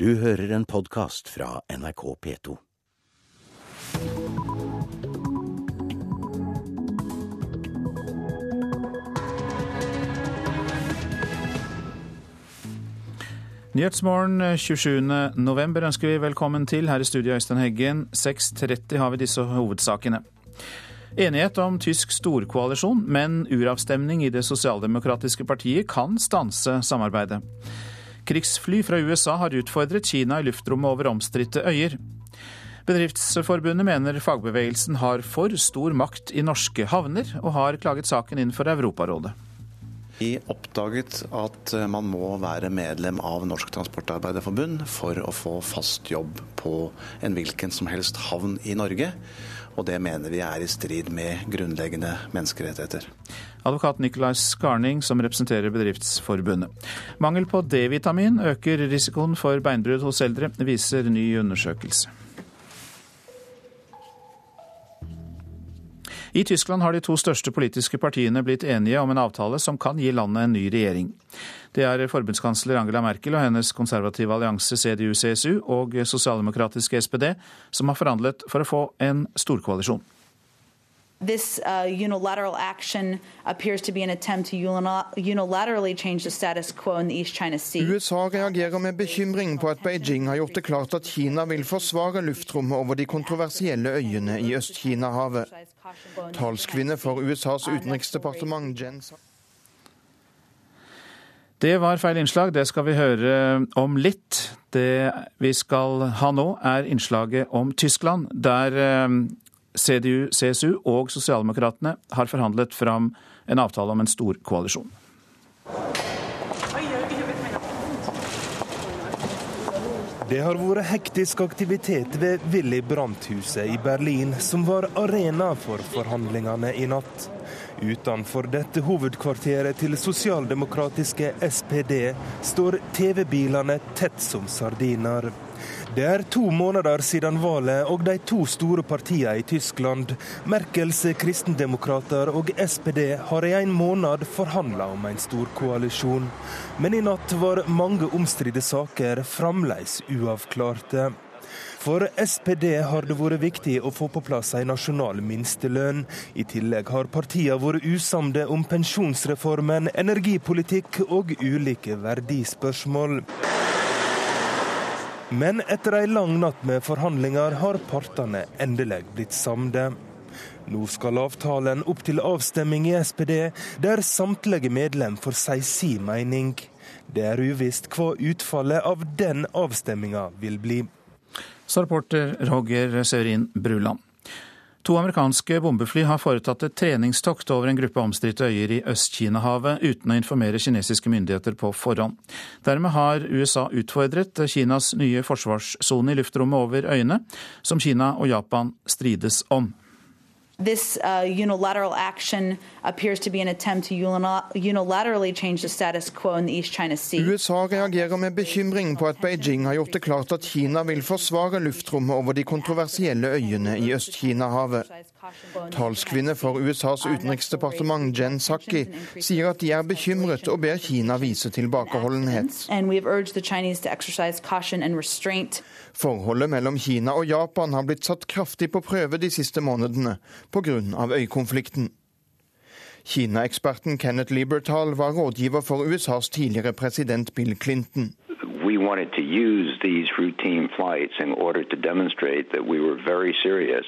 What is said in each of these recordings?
Du hører en podkast fra NRK P2. Nyhetsmorgen 27. november ønsker vi velkommen til. Her i studio Øystein Heggen. 6.30 har vi disse hovedsakene. Enighet om tysk storkoalisjon, men uravstemning i det sosialdemokratiske partiet kan stanse samarbeidet. Krigsfly fra USA har utfordret Kina i luftrommet over omstridte øyer. Bedriftsforbundet mener fagbevegelsen har for stor makt i norske havner, og har klaget saken inn for Europarådet. Vi oppdaget at man må være medlem av Norsk Transportarbeiderforbund for å få fast jobb på en hvilken som helst havn i Norge. Og det mener vi er i strid med grunnleggende menneskerettigheter. Advokat Nicolai Skarning, som representerer Bedriftsforbundet. Mangel på D-vitamin øker risikoen for beinbrudd hos eldre, viser ny undersøkelse. I Tyskland har de to største politiske partiene blitt enige om en avtale som kan gi landet en ny regjering. Det er forbundskansler Angela Merkel og hennes konservative allianse CDU-CSU og sosialdemokratiske SPD som har forhandlet for å få en storkoalisjon. This uh, unilateral action appears to be an attempt to unilaterally change the status quo in the East China Sea. USA reagerer med bekymring på at Beijing har gjort det klart at Kina vil forsvare luftrommet over de kontroversielle øyene i Øst-Kina-havet. Talskvinne for USAs utenriksdepartement, Jen Det var feil innslag, det skal vi høre om litt. Det vi skal ha nå, er innslaget om Tyskland, der CDU, CSU og Sosialdemokratene har forhandlet fram en avtale om en stor koalisjon. Det har vært hektisk aktivitet ved Willy Brandt-huset i Berlin, som var arena for forhandlingene i natt. Utenfor dette hovedkvarteret til sosialdemokratiske SPD står TV-bilene tett som sardiner. Det er to måneder siden valget, og de to store partiene i Tyskland, Merkels kristendemokrater og SPD, har i en måned forhandla om en stor koalisjon. Men i natt var mange omstridte saker fremdeles uavklarte. For SPD har det vært viktig å få på plass en nasjonal minstelønn. I tillegg har partiene vært usamde om pensjonsreformen, energipolitikk og ulike verdispørsmål. Men etter ei lang natt med forhandlinger har partene endelig blitt samde. Nå skal avtalen opp til avstemming i SPD, der samtlige medlem får si sin mening. Det er uvisst hva utfallet av den avstemminga vil bli. Så reporter Roger Sørin Bruland. To amerikanske bombefly har foretatt et treningstokt over en gruppe omstridte øyer i Øst-Kina-havet uten å informere kinesiske myndigheter på forhånd. Dermed har USA utfordret Kinas nye forsvarssone i luftrommet over øyene, som Kina og Japan strides om. This uh, unilateral action appears to be an attempt to unilaterally change the status quo in the East China Sea. USA reagerer med bekymring på at Beijing har gjort det klart at Kina vil forsvare luftrommet over de kontroversielle øyene i Øst-Kina-havet. Talskvinne for USAs utenriksdepartement Jen Psaki sier at de er bekymret og ber Kina vise tilbakeholdenhet. Forholdet mellom Kina og Japan har blitt satt kraftig på prøve de siste månedene pga. øykonflikten. Kina-eksperten Kenneth Libertal var rådgiver for USAs tidligere president Bill Clinton. We wanted to use these routine flights in order to demonstrate that we were very serious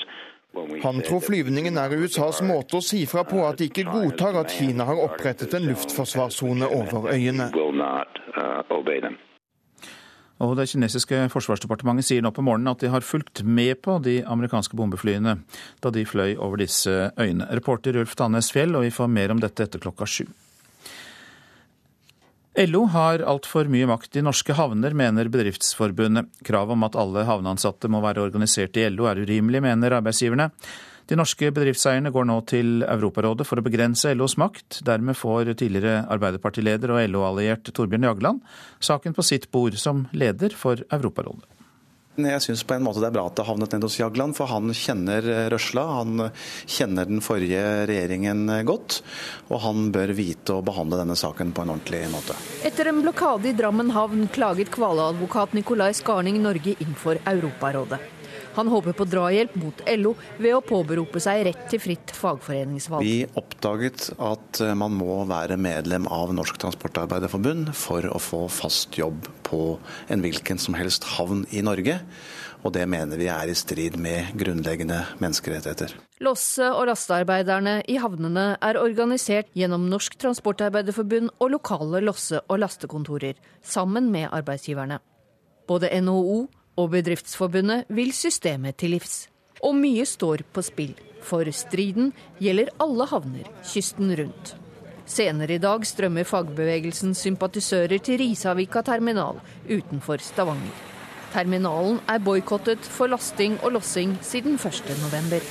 han tror flyvningen er USAs måte å si fra på at de ikke godtar at Kina har opprettet en luftforsvarssone over øyene. Og Det kinesiske forsvarsdepartementet sier nå på morgenen at de har fulgt med på de amerikanske bombeflyene da de fløy over disse øyene. Reporter Ulf Tannes Fjell, og vi får mer om dette etter klokka sju. LO har altfor mye makt i norske havner, mener Bedriftsforbundet. Kravet om at alle havneansatte må være organisert i LO er urimelig, mener arbeidsgiverne. De norske bedriftseierne går nå til Europarådet for å begrense LOs makt. Dermed får tidligere Arbeiderpartileder og LO-alliert Torbjørn Jagland saken på sitt bord som leder for Europarådet. Jeg syns på en måte det er bra at det har havnet ned hos Jagland, for han kjenner røsla. Han kjenner den forrige regjeringen godt, og han bør vite å behandle denne saken på en ordentlig måte. Etter en blokade i Drammen havn klaget hvaleadvokat Nikolai Skarning Norge inn for Europarådet. Han håper på drahjelp mot LO ved å påberope seg rett til fritt fagforeningsvalg. Vi oppdaget at man må være medlem av Norsk Transportarbeiderforbund for å få fast jobb på en hvilken som helst havn i Norge. Og det mener vi er i strid med grunnleggende menneskerettigheter. Losse- og lastearbeiderne i havnene er organisert gjennom Norsk Transportarbeiderforbund og lokale losse- og lastekontorer, sammen med arbeidsgiverne. Både NHO og Bedriftsforbundet vil systemet til livs. Og mye står på spill, for striden gjelder alle havner kysten rundt. Senere i dag strømmer fagbevegelsens sympatisører til Risavika terminal utenfor Stavanger. Terminalen er boikottet for lasting og lossing siden 1.11.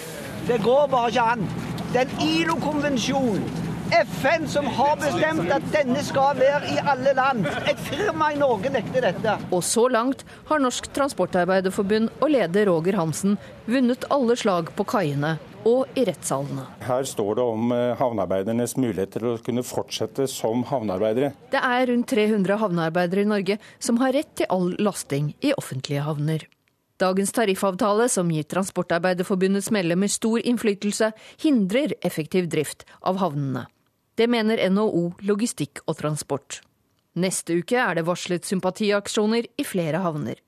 Det går bare ikke an. Det er en ILO-konvensjon FN som har bestemt at denne skal være i alle land. Et firma i Norge nekter dette. Og så langt har Norsk Transportarbeiderforbund og leder Roger Hansen vunnet alle slag på kaiene og i rettssalene. Her står det om eh, havnearbeidernes mulighet til å kunne fortsette som havnearbeidere. Det er rundt 300 havnearbeidere i Norge som har rett til all lasting i offentlige havner. Dagens tariffavtale, som gir Transportarbeiderforbundets medlemmer stor innflytelse, hindrer effektiv drift av havnene. Det mener NHO Logistikk og Transport. Neste uke er det varslet sympatiaksjoner i flere havner.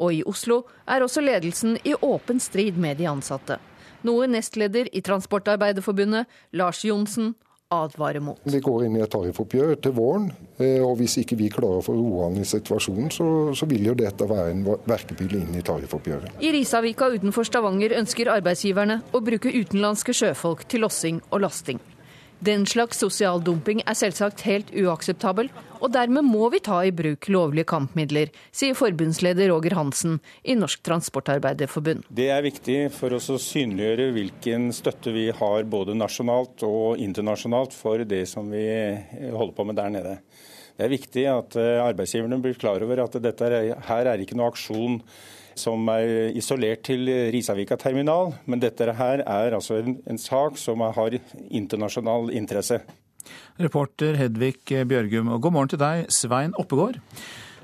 Og i Oslo er også ledelsen i åpen strid med de ansatte. Noe nestleder i Transportarbeiderforbundet, Lars Johnsen, advarer mot. Vi går inn i et tariffoppgjør til våren, eh, og hvis ikke vi klarer å få roa i situasjonen, så, så, vil jo dette være en verkebyll inn i tariffoppgjøret. I Risavika utenfor Stavanger ønsker arbeidsgiverne å bruke utenlandske sjøfolk til lossing og lasting. Den slags sosial dumping er selvsagt helt uakseptabel, og dermed må vi ta i bruk lovlige kampmidler, sier forbundsleder Roger Hansen i Norsk Transportarbeiderforbund. Det er viktig for oss å synliggjøre hvilken støtte vi har både nasjonalt og internasjonalt for det som vi holder på med der nede. Det er viktig at eh, arbeidsgiverne blir klar over at dette her er ikke noe aksjon som er isolert til Risavika terminal, men dette her er altså en, en sak som har internasjonal interesse. Reporter Hedvig Bjørgum, og god morgen til deg, Svein Oppegård.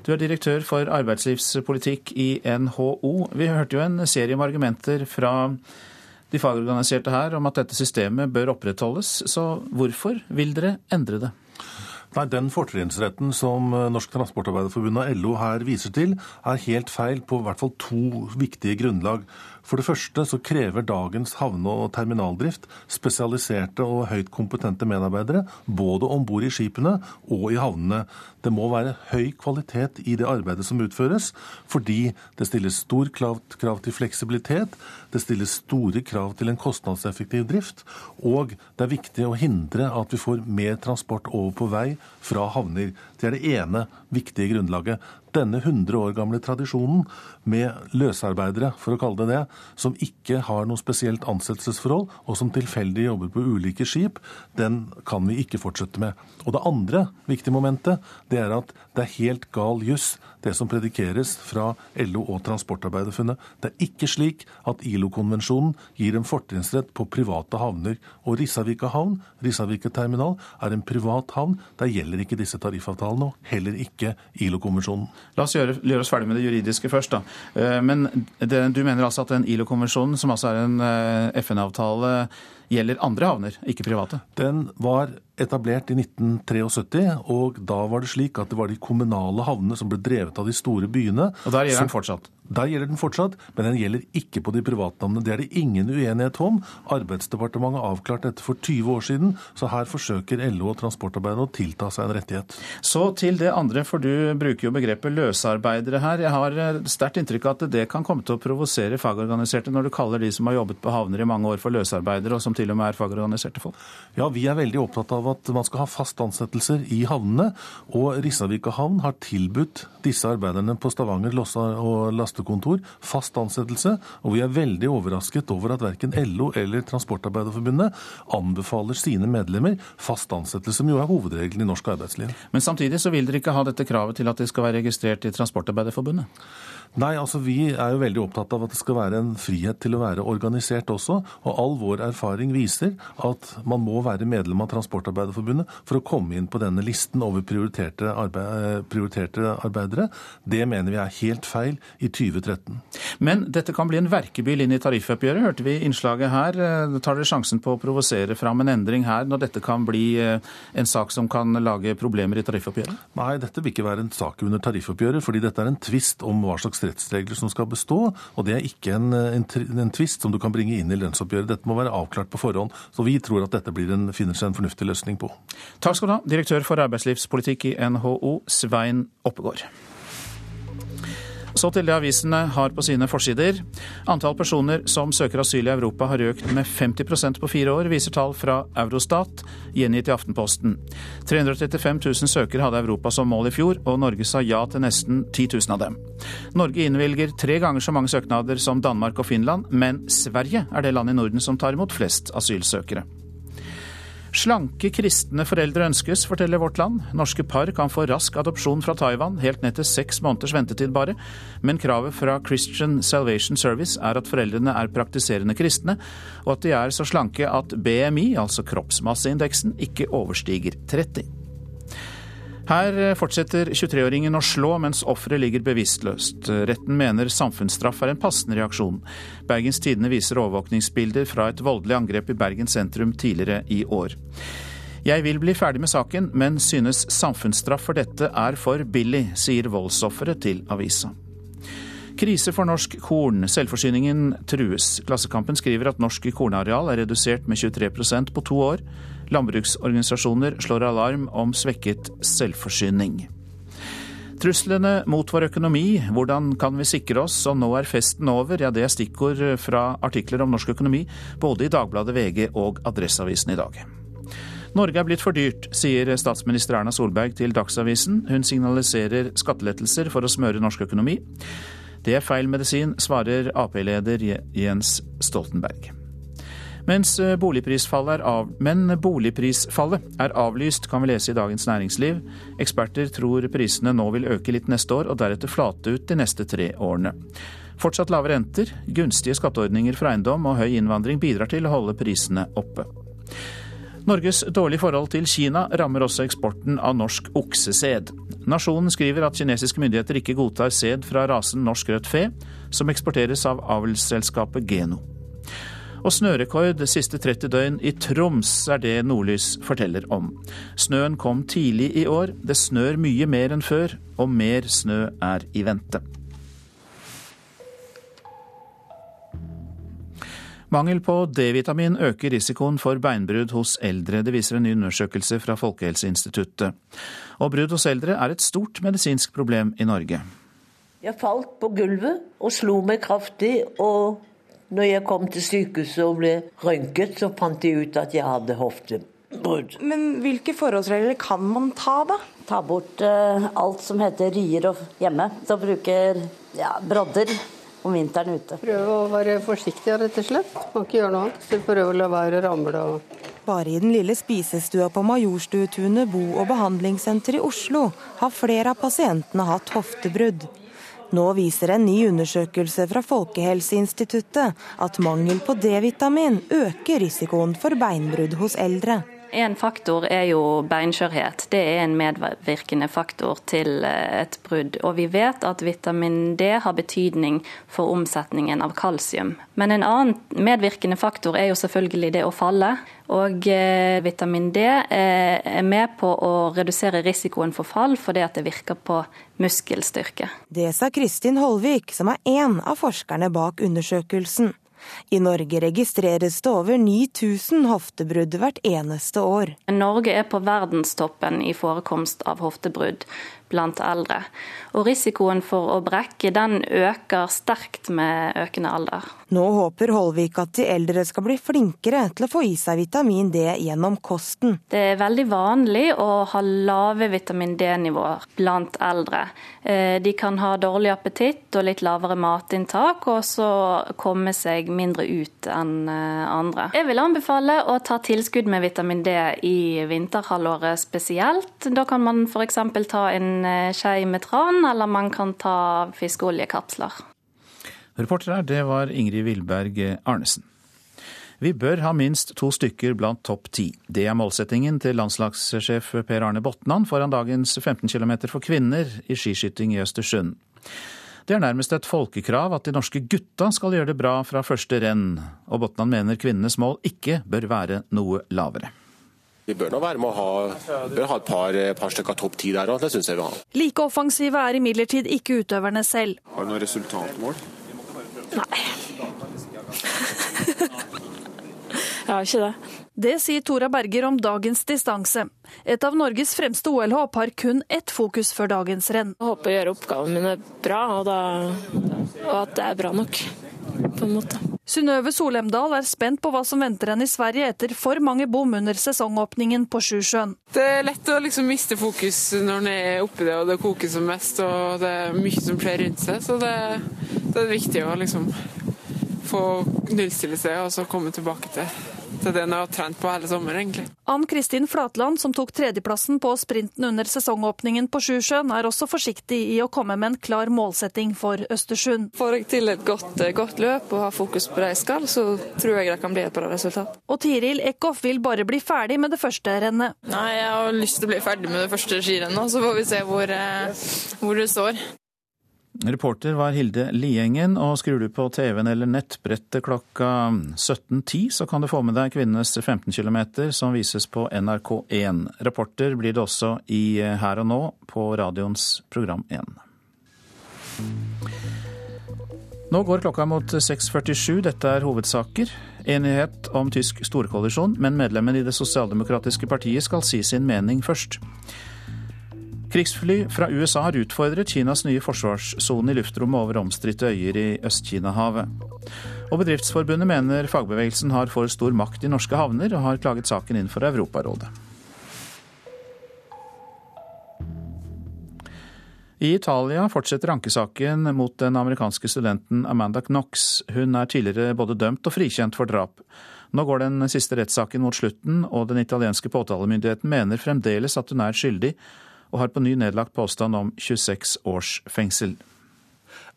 Du er direktør for arbeidslivspolitikk i NHO. Vi hørte jo en serie med argumenter fra de fagorganiserte her om at dette systemet bør opprettholdes, så hvorfor vil dere endre det? Nei, Den fortrinnsretten som eh, Norsk Transportarbeiderforbund og LO her viser til, er helt feil på i hvert fall to viktige grunnlag. For det første så krever dagens havne- og terminaldrift spesialiserte og høyt kompetente medarbeidere, både om bord i skipene og i havnene. Det må være høy kvalitet i det arbeidet som utføres, fordi det stilles stor krav, til fleksibilitet, det stilles store krav til en kostnadseffektiv drift, og det er viktig å hindre at vi får mer transport over på vei fra havner. Det er det ene viktige grunnlaget denne 100 år gamle tradisjonen med løsarbeidere, for å kalle det det, som ikke har noe spesielt ansettelsesforhold, og som tilfeldig jobber på ulike skip, den kan vi ikke fortsette med. Og det andre viktige momentet, det er at det er helt gal juss det som predikeres fra LO og Transportarbeiderfunnet. Det er ikke slik at ILO-konvensjonen gir en fortrinnsrett på private havner. Og Risavika havn, Risavika terminal, er en privat havn. Der gjelder ikke disse tariffavtalene, og heller ikke ILO-konvensjonen. La oss gjøre, gjøre, oss ferdig med det juridiske først. da. Eh, men det, du mener altså at den ILO-konvensjonen, som altså er en eh, FN-avtale, gjelder andre havner, ikke private? Den var etablert i 1973, og da var det slik at det var de kommunale havnene som ble drevet av de store byene. Og der gjelder den fortsatt? Der gjelder den fortsatt, men den gjelder ikke på de privatnavnene. Det er det ingen uenighet om. Arbeidsdepartementet avklarte dette for 20 år siden, så her forsøker LO og transportarbeiderne å tilta seg en rettighet. Så til det andre, for du bruker jo begrepet løsarbeidere her. Jeg har eh, sterkt inntrykk av at det kan komme til å provosere fagorganiserte når du kaller de som har jobbet på havner i mange år for løsarbeidere, og som til og med er fagorganiserte folk? Ja, vi er veldig opptatt av at man skal ha fast ansettelser i havnene. Og Risavika havn har tilbudt disse arbeiderne på Stavanger og lastekontor, fast ansettelse. Og vi er veldig overrasket over at verken LO eller Transportarbeiderforbundet anbefaler sine medlemmer fast ansettelse, som jo er hovedregelen i norsk arbeidsliv. Men samtidig så vil dere ikke ha dette kravet til at de skal være registrert i Transportarbeiderforbundet? Nei, altså Vi er jo veldig opptatt av at det skal være en frihet til å være organisert også. Og all vår erfaring viser at man må være medlem av Transportarbeiderforbundet for å komme inn på denne listen over prioriterte, arbeid, prioriterte arbeidere. Det mener vi er helt feil i 2013. Men dette kan bli en verkebyll inn i tariffoppgjøret, hørte vi innslaget her. Tar dere sjansen på å provosere fram en endring her, når dette kan bli eh, en sak som kan lage problemer i tariffoppgjøret? Nei, dette vil ikke være en sak under tariffoppgjøret, fordi dette er en tvist om hva slags rettsregler som skal bestå. Og det er ikke en, en, en tvist som du kan bringe inn i lønnsoppgjøret. Dette må være avklart på forhånd. Så vi tror at dette en, finner seg en fornuftig løsning på. Takk skal du ha, direktør for arbeidslivspolitikk i NHO, Svein Oppegård. Så til det avisene har på sine forsider. Antall personer som søker asyl i Europa har økt med 50% på fire år, viser tall fra Eurostat, gjengitt i Aftenposten. 335 000 søkere hadde Europa som mål i fjor, og Norge sa ja til nesten 10 000 av dem. Norge innvilger tre ganger så mange søknader som Danmark og Finland, men Sverige er det landet i Norden som tar imot flest asylsøkere. Slanke kristne foreldre ønskes, forteller Vårt Land. Norske par kan få rask adopsjon fra Taiwan, helt ned til seks måneders ventetid bare. Men kravet fra Christian Salvation Service er at foreldrene er praktiserende kristne, og at de er så slanke at BMI, altså kroppsmasseindeksen, ikke overstiger 30. Her fortsetter 23-åringen å slå mens offeret ligger bevisstløst. Retten mener samfunnsstraff er en passende reaksjon. Bergens Tidende viser overvåkningsbilder fra et voldelig angrep i Bergen sentrum tidligere i år. Jeg vil bli ferdig med saken, men synes samfunnsstraff for dette er for billig, sier voldsofferet til avisa. Krise for norsk korn. Selvforsyningen trues. Klassekampen skriver at norsk kornareal er redusert med 23% på to år. Landbruksorganisasjoner slår alarm om svekket selvforsyning. Truslene mot vår økonomi, hvordan kan vi sikre oss, og nå er festen over, ja det er stikkord fra artikler om norsk økonomi både i Dagbladet, VG og Adresseavisen i dag. Norge er blitt for dyrt, sier statsminister Erna Solberg til Dagsavisen. Hun signaliserer skattelettelser for å smøre norsk økonomi. Det er feil medisin, svarer Ap-leder Jens Stoltenberg. Eh, boligprisfallet av, men boligprisfallet er avlyst, kan vi lese i Dagens Næringsliv. Eksperter tror prisene nå vil øke litt neste år, og deretter flate ut de neste tre årene. Fortsatt lave renter, gunstige skatteordninger for eiendom og høy innvandring bidrar til å holde prisene oppe. Norges dårlige forhold til Kina rammer også eksporten av norsk oksesæd. Nasjonen skriver at kinesiske myndigheter ikke godtar sæd fra rasen norsk rødt fe, som eksporteres av avlsselskapet Geno. Og snørekord siste 30 døgn i Troms er det Nordlys forteller om. Snøen kom tidlig i år. Det snør mye mer enn før, og mer snø er i vente. Mangel på D-vitamin øker risikoen for beinbrudd hos eldre. Det viser en ny undersøkelse fra Folkehelseinstituttet. Og brudd hos eldre er et stort medisinsk problem i Norge. Jeg falt på gulvet og slo meg kraftig, og når jeg kom til sykehuset og ble røntget, så fant de ut at jeg hadde hoftebrudd. Men hvilke forholdsregler kan man ta, da? Ta bort uh, alt som heter rier hjemme. Så bruker ja, brodder om vinteren ute. Prøve å være forsiktig, rett og slett. Kan ikke gjøre noe annet. Så prøve å la være å ramle og bare i den lille spisestua på Majorstuetunet bo- og behandlingssenter i Oslo har flere av pasientene hatt hoftebrudd. Nå viser en ny undersøkelse fra Folkehelseinstituttet at mangel på D-vitamin øker risikoen for beinbrudd hos eldre. En faktor er jo beinskjørhet. Det er en medvirkende faktor til eh, et brudd. Og vi vet at vitamin D har betydning for omsetningen av kalsium. Men en annen medvirkende faktor er jo selvfølgelig det å falle. Og eh, vitamin D eh, er med på å redusere risikoen for fall, fordi at det virker på muskelstyrke. Det sa Kristin Holvik, som er en av forskerne bak undersøkelsen. I Norge registreres det over 9000 hoftebrudd hvert eneste år. Norge er på verdenstoppen i forekomst av hoftebrudd. Blant eldre. Og risikoen for å brekke den øker sterkt med økende alder. Nå håper Holvik at de eldre skal bli flinkere til å få i seg vitamin D gjennom kosten. Det er veldig vanlig å ha lave vitamin D-nivåer blant eldre. Eh, de kan ha dårlig appetitt og litt lavere matinntak, og så komme seg mindre ut enn eh, andre. Jeg vil anbefale å ta tilskudd med vitamin D i vinterhalvåret spesielt. Da kan man f.eks. ta en eh, skje med tran, eller man kan ta fiskeoljekapsler. Reporter her, det var Ingrid Wilberg Arnesen. Vi bør ha minst to stykker blant topp ti. Det er målsettingen til landslagssjef Per Arne Botnan foran dagens 15 km for kvinner i skiskyting i Østersund. Det er nærmest et folkekrav at de norske gutta skal gjøre det bra fra første renn, og Botnan mener kvinnenes mål ikke bør være noe lavere. Vi bør nå være med å ha, bør ha et par, par stykker topp ti der òg, det syns jeg vi har. Like offensive er imidlertid ikke utøverne selv. Har du noe resultatmål? Nei. Jeg har ikke det. Det sier Tora Berger om dagens distanse. Et av Norges fremste OL-håp har kun ett fokus før dagens renn. Jeg håper å gjøre oppgavene mine bra, og, da, og at det er bra nok. På en måte. Synnøve Solemdal er spent på hva som venter henne i Sverige etter for mange bom under sesongåpningen på Sjusjøen. Det er lett å liksom miste fokus når en er oppi det og det koker som mest og det er mye som skjer rundt seg. Så det, det er viktig å liksom få nullstille seg og så komme tilbake til til det en har trent på hele sommeren, egentlig. Ann Kristin Flatland, som tok tredjeplassen på sprinten under sesongåpningen på Sjusjøen, er også forsiktig i å komme med en klar målsetting for Østersund. Får jeg til et godt, eh, godt løp og har fokus på det jeg skal, så tror jeg det kan bli et bra resultat. Og Tiril Eckhoff vil bare bli ferdig med det første rennet. Nei, jeg har lyst til å bli ferdig med det første skirennet, så får vi se hvor, eh, hvor det står. Reporter var Hilde Liengen, og skrur du på TV-en eller nettbrettet klokka 17.10, så kan du få med deg kvinnenes 15 km som vises på NRK1. Reporter blir det også i Her og nå på radioens program 1. Nå går klokka mot 6.47. Dette er hovedsaker. Enighet om tysk storkoalisjon, men medlemmene i Det sosialdemokratiske partiet skal si sin mening først. Krigsfly fra USA har utfordret Kinas nye forsvarssone i luftrommet over omstridte øyer i Øst-Kina-havet. Og Bedriftsforbundet mener fagbevegelsen har for stor makt i norske havner, og har klaget saken inn for Europarådet. I Italia fortsetter ankesaken mot den amerikanske studenten Amanda Knox. Hun er tidligere både dømt og frikjent for drap. Nå går den siste rettssaken mot slutten, og den italienske påtalemyndigheten mener fremdeles at hun er skyldig, og har på ny nedlagt påstand om 26 års fengsel.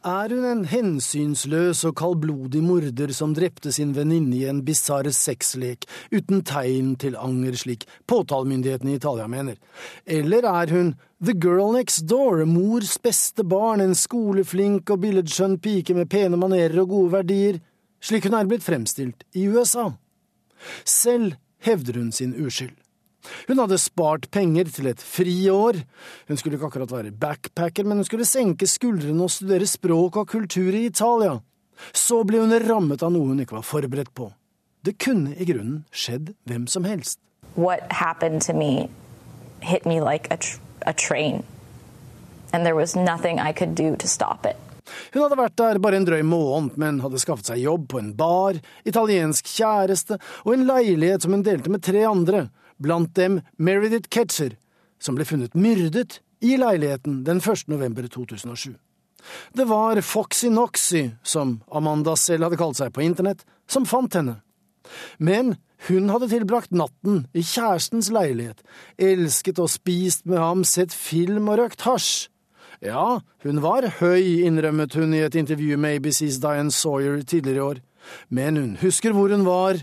Er hun en hensynsløs og kaldblodig morder som drepte sin venninne i en bisarr sexlek, uten tegn til anger, slik påtalemyndigheten i Italia mener? Eller er hun the girl next door, mors beste barn, en skoleflink og billedskjønn pike med pene manerer og gode verdier, slik hun er blitt fremstilt i USA? Selv hevder hun sin uskyld. Hun hadde spart penger til et friår. Hun skulle ikke akkurat være backpacker, men hun skulle senke skuldrene og studere språk og kultur i Italia. Så ble hun rammet av noe hun ikke var forberedt på. Det kunne i grunnen skjedd hvem som helst. What happened to me hit me like a, tr a train, and there was nothing I could do to stop it. Hun hadde vært der bare en drøy måned, men hadde skaffet seg jobb på en bar, italiensk kjæreste og en leilighet som hun delte med tre andre, blant dem Meredith Ketzer, som ble funnet myrdet i leiligheten den 1. november 2007. Det var Foxy Noxy, som Amanda selv hadde kalt seg på internett, som fant henne. Men hun hadde tilbrakt natten i kjærestens leilighet, elsket og spist med ham, sett film og røkt hasj. Ja, hun var høy, innrømmet hun i et intervju med ABCs Diane Sawyer tidligere i år, men hun husker hvor hun var,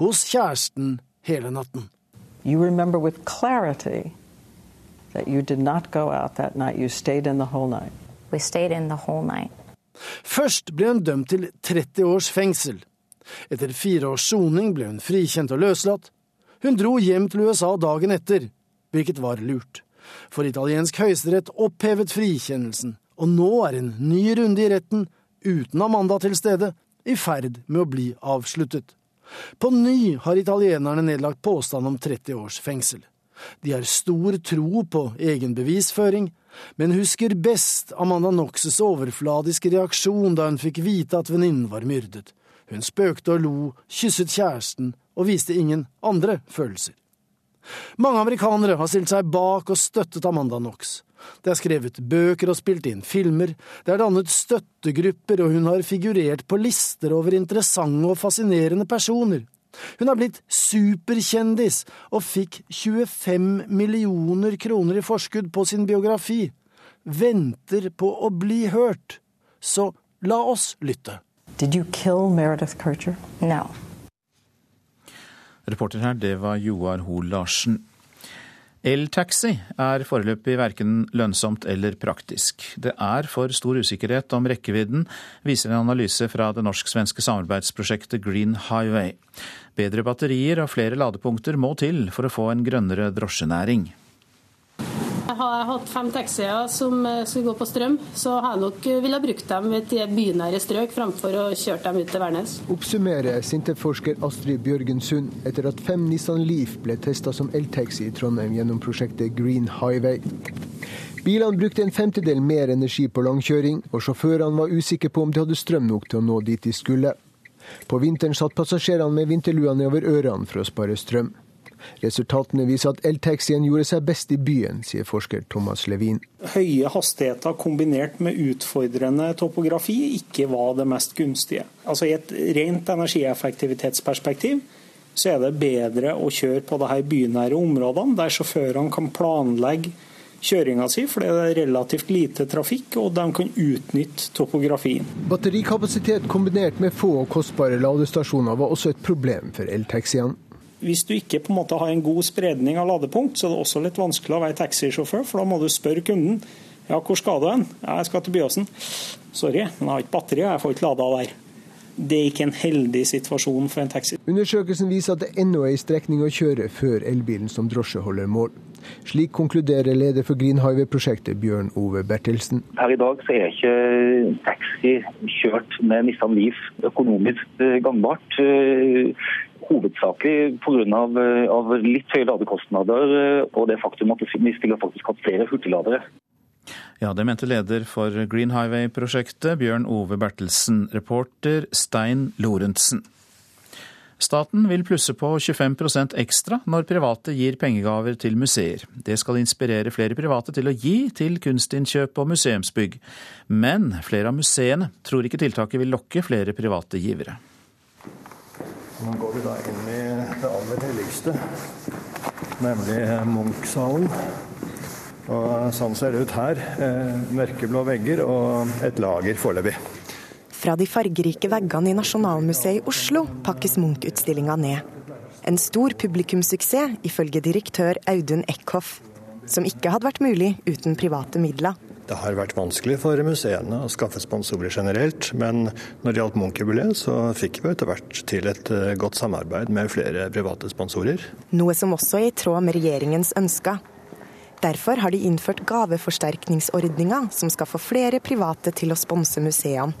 hos kjæresten hele natten. You remember with clarity that you did not go out that night. You stayed in the whole night. We stayed in the whole night. Først ble hun dømt til 30 års fengsel. Etter fire års soning ble hun frikjent og løslatt. Hun dro hjem til USA dagen etter, hvilket var lurt. For italiensk høyesterett opphevet frikjennelsen, og nå er en ny runde i retten, uten Amanda til stede, i ferd med å bli avsluttet. På ny har italienerne nedlagt påstand om 30 års fengsel. De har stor tro på egen bevisføring, men husker best Amanda Knoxes overfladiske reaksjon da hun fikk vite at venninnen var myrdet. Hun spøkte og lo, kysset kjæresten og viste ingen andre følelser. Mange amerikanere har stilt seg bak og støttet Amanda Knox. Det er skrevet bøker og spilt inn filmer, det er dannet støttegrupper, og hun har figurert på lister over interessante og fascinerende personer. Hun har blitt superkjendis og fikk 25 millioner kroner i forskudd på sin biografi. Venter på å bli hørt. Så la oss lytte. Did you kill Meredith Kircher? No. Reporter her, det var Joar Hoel Larsen. Eltaxi er foreløpig verken lønnsomt eller praktisk. Det er for stor usikkerhet om rekkevidden, viser en analyse fra det norsk-svenske samarbeidsprosjektet Green Highway. Bedre batterier og flere ladepunkter må til for å få en grønnere drosjenæring. Har jeg hatt fem taxier som eh, skulle gå på strøm, så har jeg nok eh, ville brukt dem til bynære strøk framfor å kjøre dem ut til Værnes. Oppsummerer Sintef-forsker Astrid Bjørgen Sund etter at fem Nissan Leaf ble testa som eltaxi i Trondheim gjennom prosjektet Green Highway. Bilene brukte en femtedel mer energi på langkjøring, og sjåførene var usikre på om de hadde strøm nok til å nå dit de skulle. På vinteren satt passasjerene med vinterlua nedover ørene for å spare strøm. Resultatene viser at eltaxien gjorde seg best i byen, sier forsker Thomas Levin. Høye hastigheter kombinert med utfordrende topografi ikke var det mest gunstige. Altså I et rent energieffektivitetsperspektiv så er det bedre å kjøre på de bynære områdene, der sjåførene kan planlegge kjøringa si, for det er relativt lite trafikk, og de kan utnytte topografien. Batterikapasitet kombinert med få og kostbare ladestasjoner var også et problem for eltaxiene. Hvis du ikke på en måte har en god spredning av ladepunkt, så er det også litt vanskelig å være taxisjåfør, for da må du spørre kunden ja, hvor skal du hen? Ja, jeg skal til Byåsen. Sorry, men jeg har ikke batteri, jeg får ikke lada der. Det er ikke en heldig situasjon for en taxi. Undersøkelsen viser at det ennå er en strekning å kjøre før elbilen som drosje holder mål. Slik konkluderer leder for Green Highway-prosjektet, Bjørn Ove Bertelsen. Per i dag så er ikke taxi kjørt med Nissan Leaf økonomisk gangbart hovedsakelig pga. Av, av litt høye ladekostnader eh, og det faktum at vi skulle faktisk hatt flere hurtigladere. Ja, Det mente leder for Green Highway-prosjektet, Bjørn Ove Bertelsen. Reporter Stein Lorentzen. Staten vil plusse på 25% ekstra når private gir pengegaver til museer. Det skal inspirere flere private til å gi til kunstinnkjøp og museumsbygg. Men flere av museene tror ikke tiltaket vil lokke flere private givere. Nå går vi da inn i det aller helligste, nemlig Munch-salen. Og sånn ser det ut her. Eh, mørkeblå vegger og et lager foreløpig. Fra de fargerike veggene i Nasjonalmuseet i Oslo pakkes Munch-utstillinga ned. En stor publikumssuksess, ifølge direktør Audun Eckhoff. Som ikke hadde vært mulig uten private midler. Det har vært vanskelig for museene å skaffe sponsorer generelt, men når det gjaldt Munch-jubileet, så fikk vi etter hvert til et eh, godt samarbeid med flere private sponsorer. Noe som også er i tråd med regjeringens ønsker. Derfor har de innført gaveforsterkningsordninga, som skal få flere private til å sponse museene.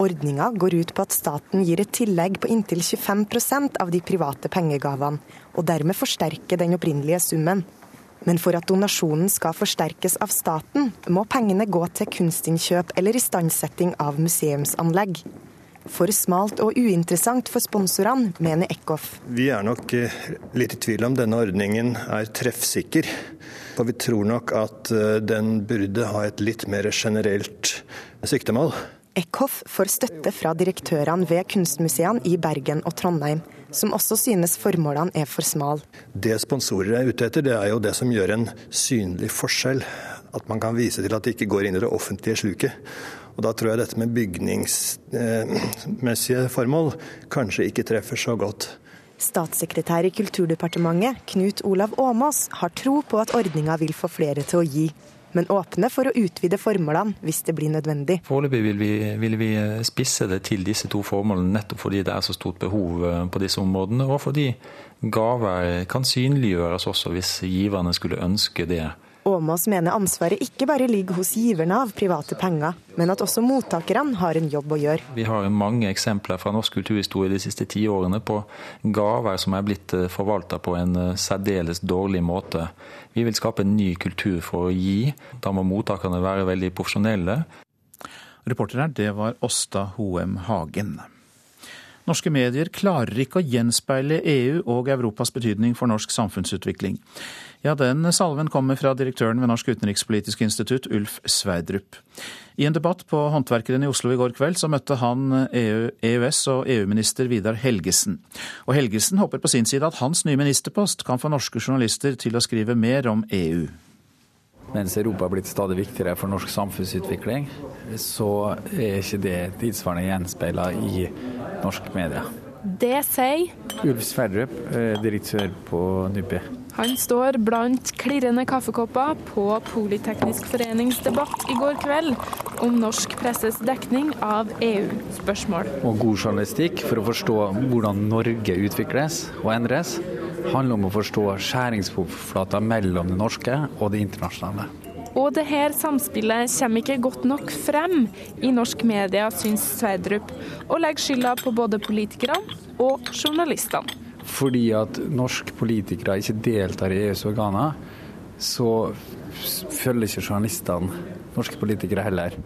Ordninga går ut på at staten gir et tillegg på inntil 25% av de private pengegavene, og dermed forsterker den opprinnelige summen. Men for at donasjonen skal forsterkes av staten, må pengene gå til kunstinnkjøp eller istandsetting av museumsanlegg. For smalt og uinteressant for sponsorene, mener Eckhoff. Vi er nok eh, litt i tvil om denne ordningen er treffsikker. For vi tror nok at eh, den burde ha et litt mer generelt siktemål. Eckhoff får støtte fra direktørene ved kunstmuseene i Bergen og Trondheim som også synes formålene er for smale. Det sponsorer er ute etter, det er jo det som gjør en synlig forskjell. At man kan vise til at det ikke går inn i det offentlige sluket. Og Da tror jeg dette med bygningsmessige formål kanskje ikke treffer så godt. Statssekretær i Kulturdepartementet, Knut Olav Åmås, har tro på at ordninga vil få flere til å gi men åpne for å utvide formålene hvis det blir nødvendig. Foreløpig vil, vil, vi spisse det til disse to formålene, nettopp fordi det er så stort behov eh, på disse områdene, og fordi gaver kan synliggjøres også hvis giverne skulle ønske det Åmås mener ansvaret ikke bare ligger hos giverne av private penger, men at også mottakerne har en jobb å gjøre. Vi har mange eksempler fra norsk kulturhistorie de siste ti årene på gaver som er blitt eh, forvalta på en eh, særdeles dårlig måte. Vi vil skape en ny kultur for å gi. Da må mottakerne være veldig profesjonelle. Reporter her, det var Åsta Hoem Hagen. Norske medier klarer ikke å gjenspeile EU og Europas betydning for norsk samfunnsutvikling. Ja, den salven kommer fra direktøren ved Norsk utenrikspolitisk institutt, Ulf Sverdrup. I en debatt på Håndverkeren i Oslo i går kveld så møtte han EU, EØS- og EU-minister Vidar Helgesen. Og Helgesen håper på sin side at hans nye ministerpost kan få norske journalister til å skrive mer om EU. Mens Europa har blitt stadig viktigere for norsk samfunnsutvikling, så er ikke det tilsvarende gjenspeila i norsk media. Det sier Ulf Sverdrup, eh, direktør på NUPI. Han står blant klirrende kaffekopper på Politeknisk forenings debatt i går kveld om norsk presses dekning av EU-spørsmål. Og god journalistikk for å forstå hvordan Norge utvikles og endres, handler om å forstå skjæringsflata mellom det norske og det internasjonale. Og det her samspillet kommer ikke godt nok frem i norsk media, syns Sverdrup, og legger skylda på både politikerne og journalistene. Fordi at norske politikere ikke deltar i EUs organer, så følger ikke journalistene norske politikere heller.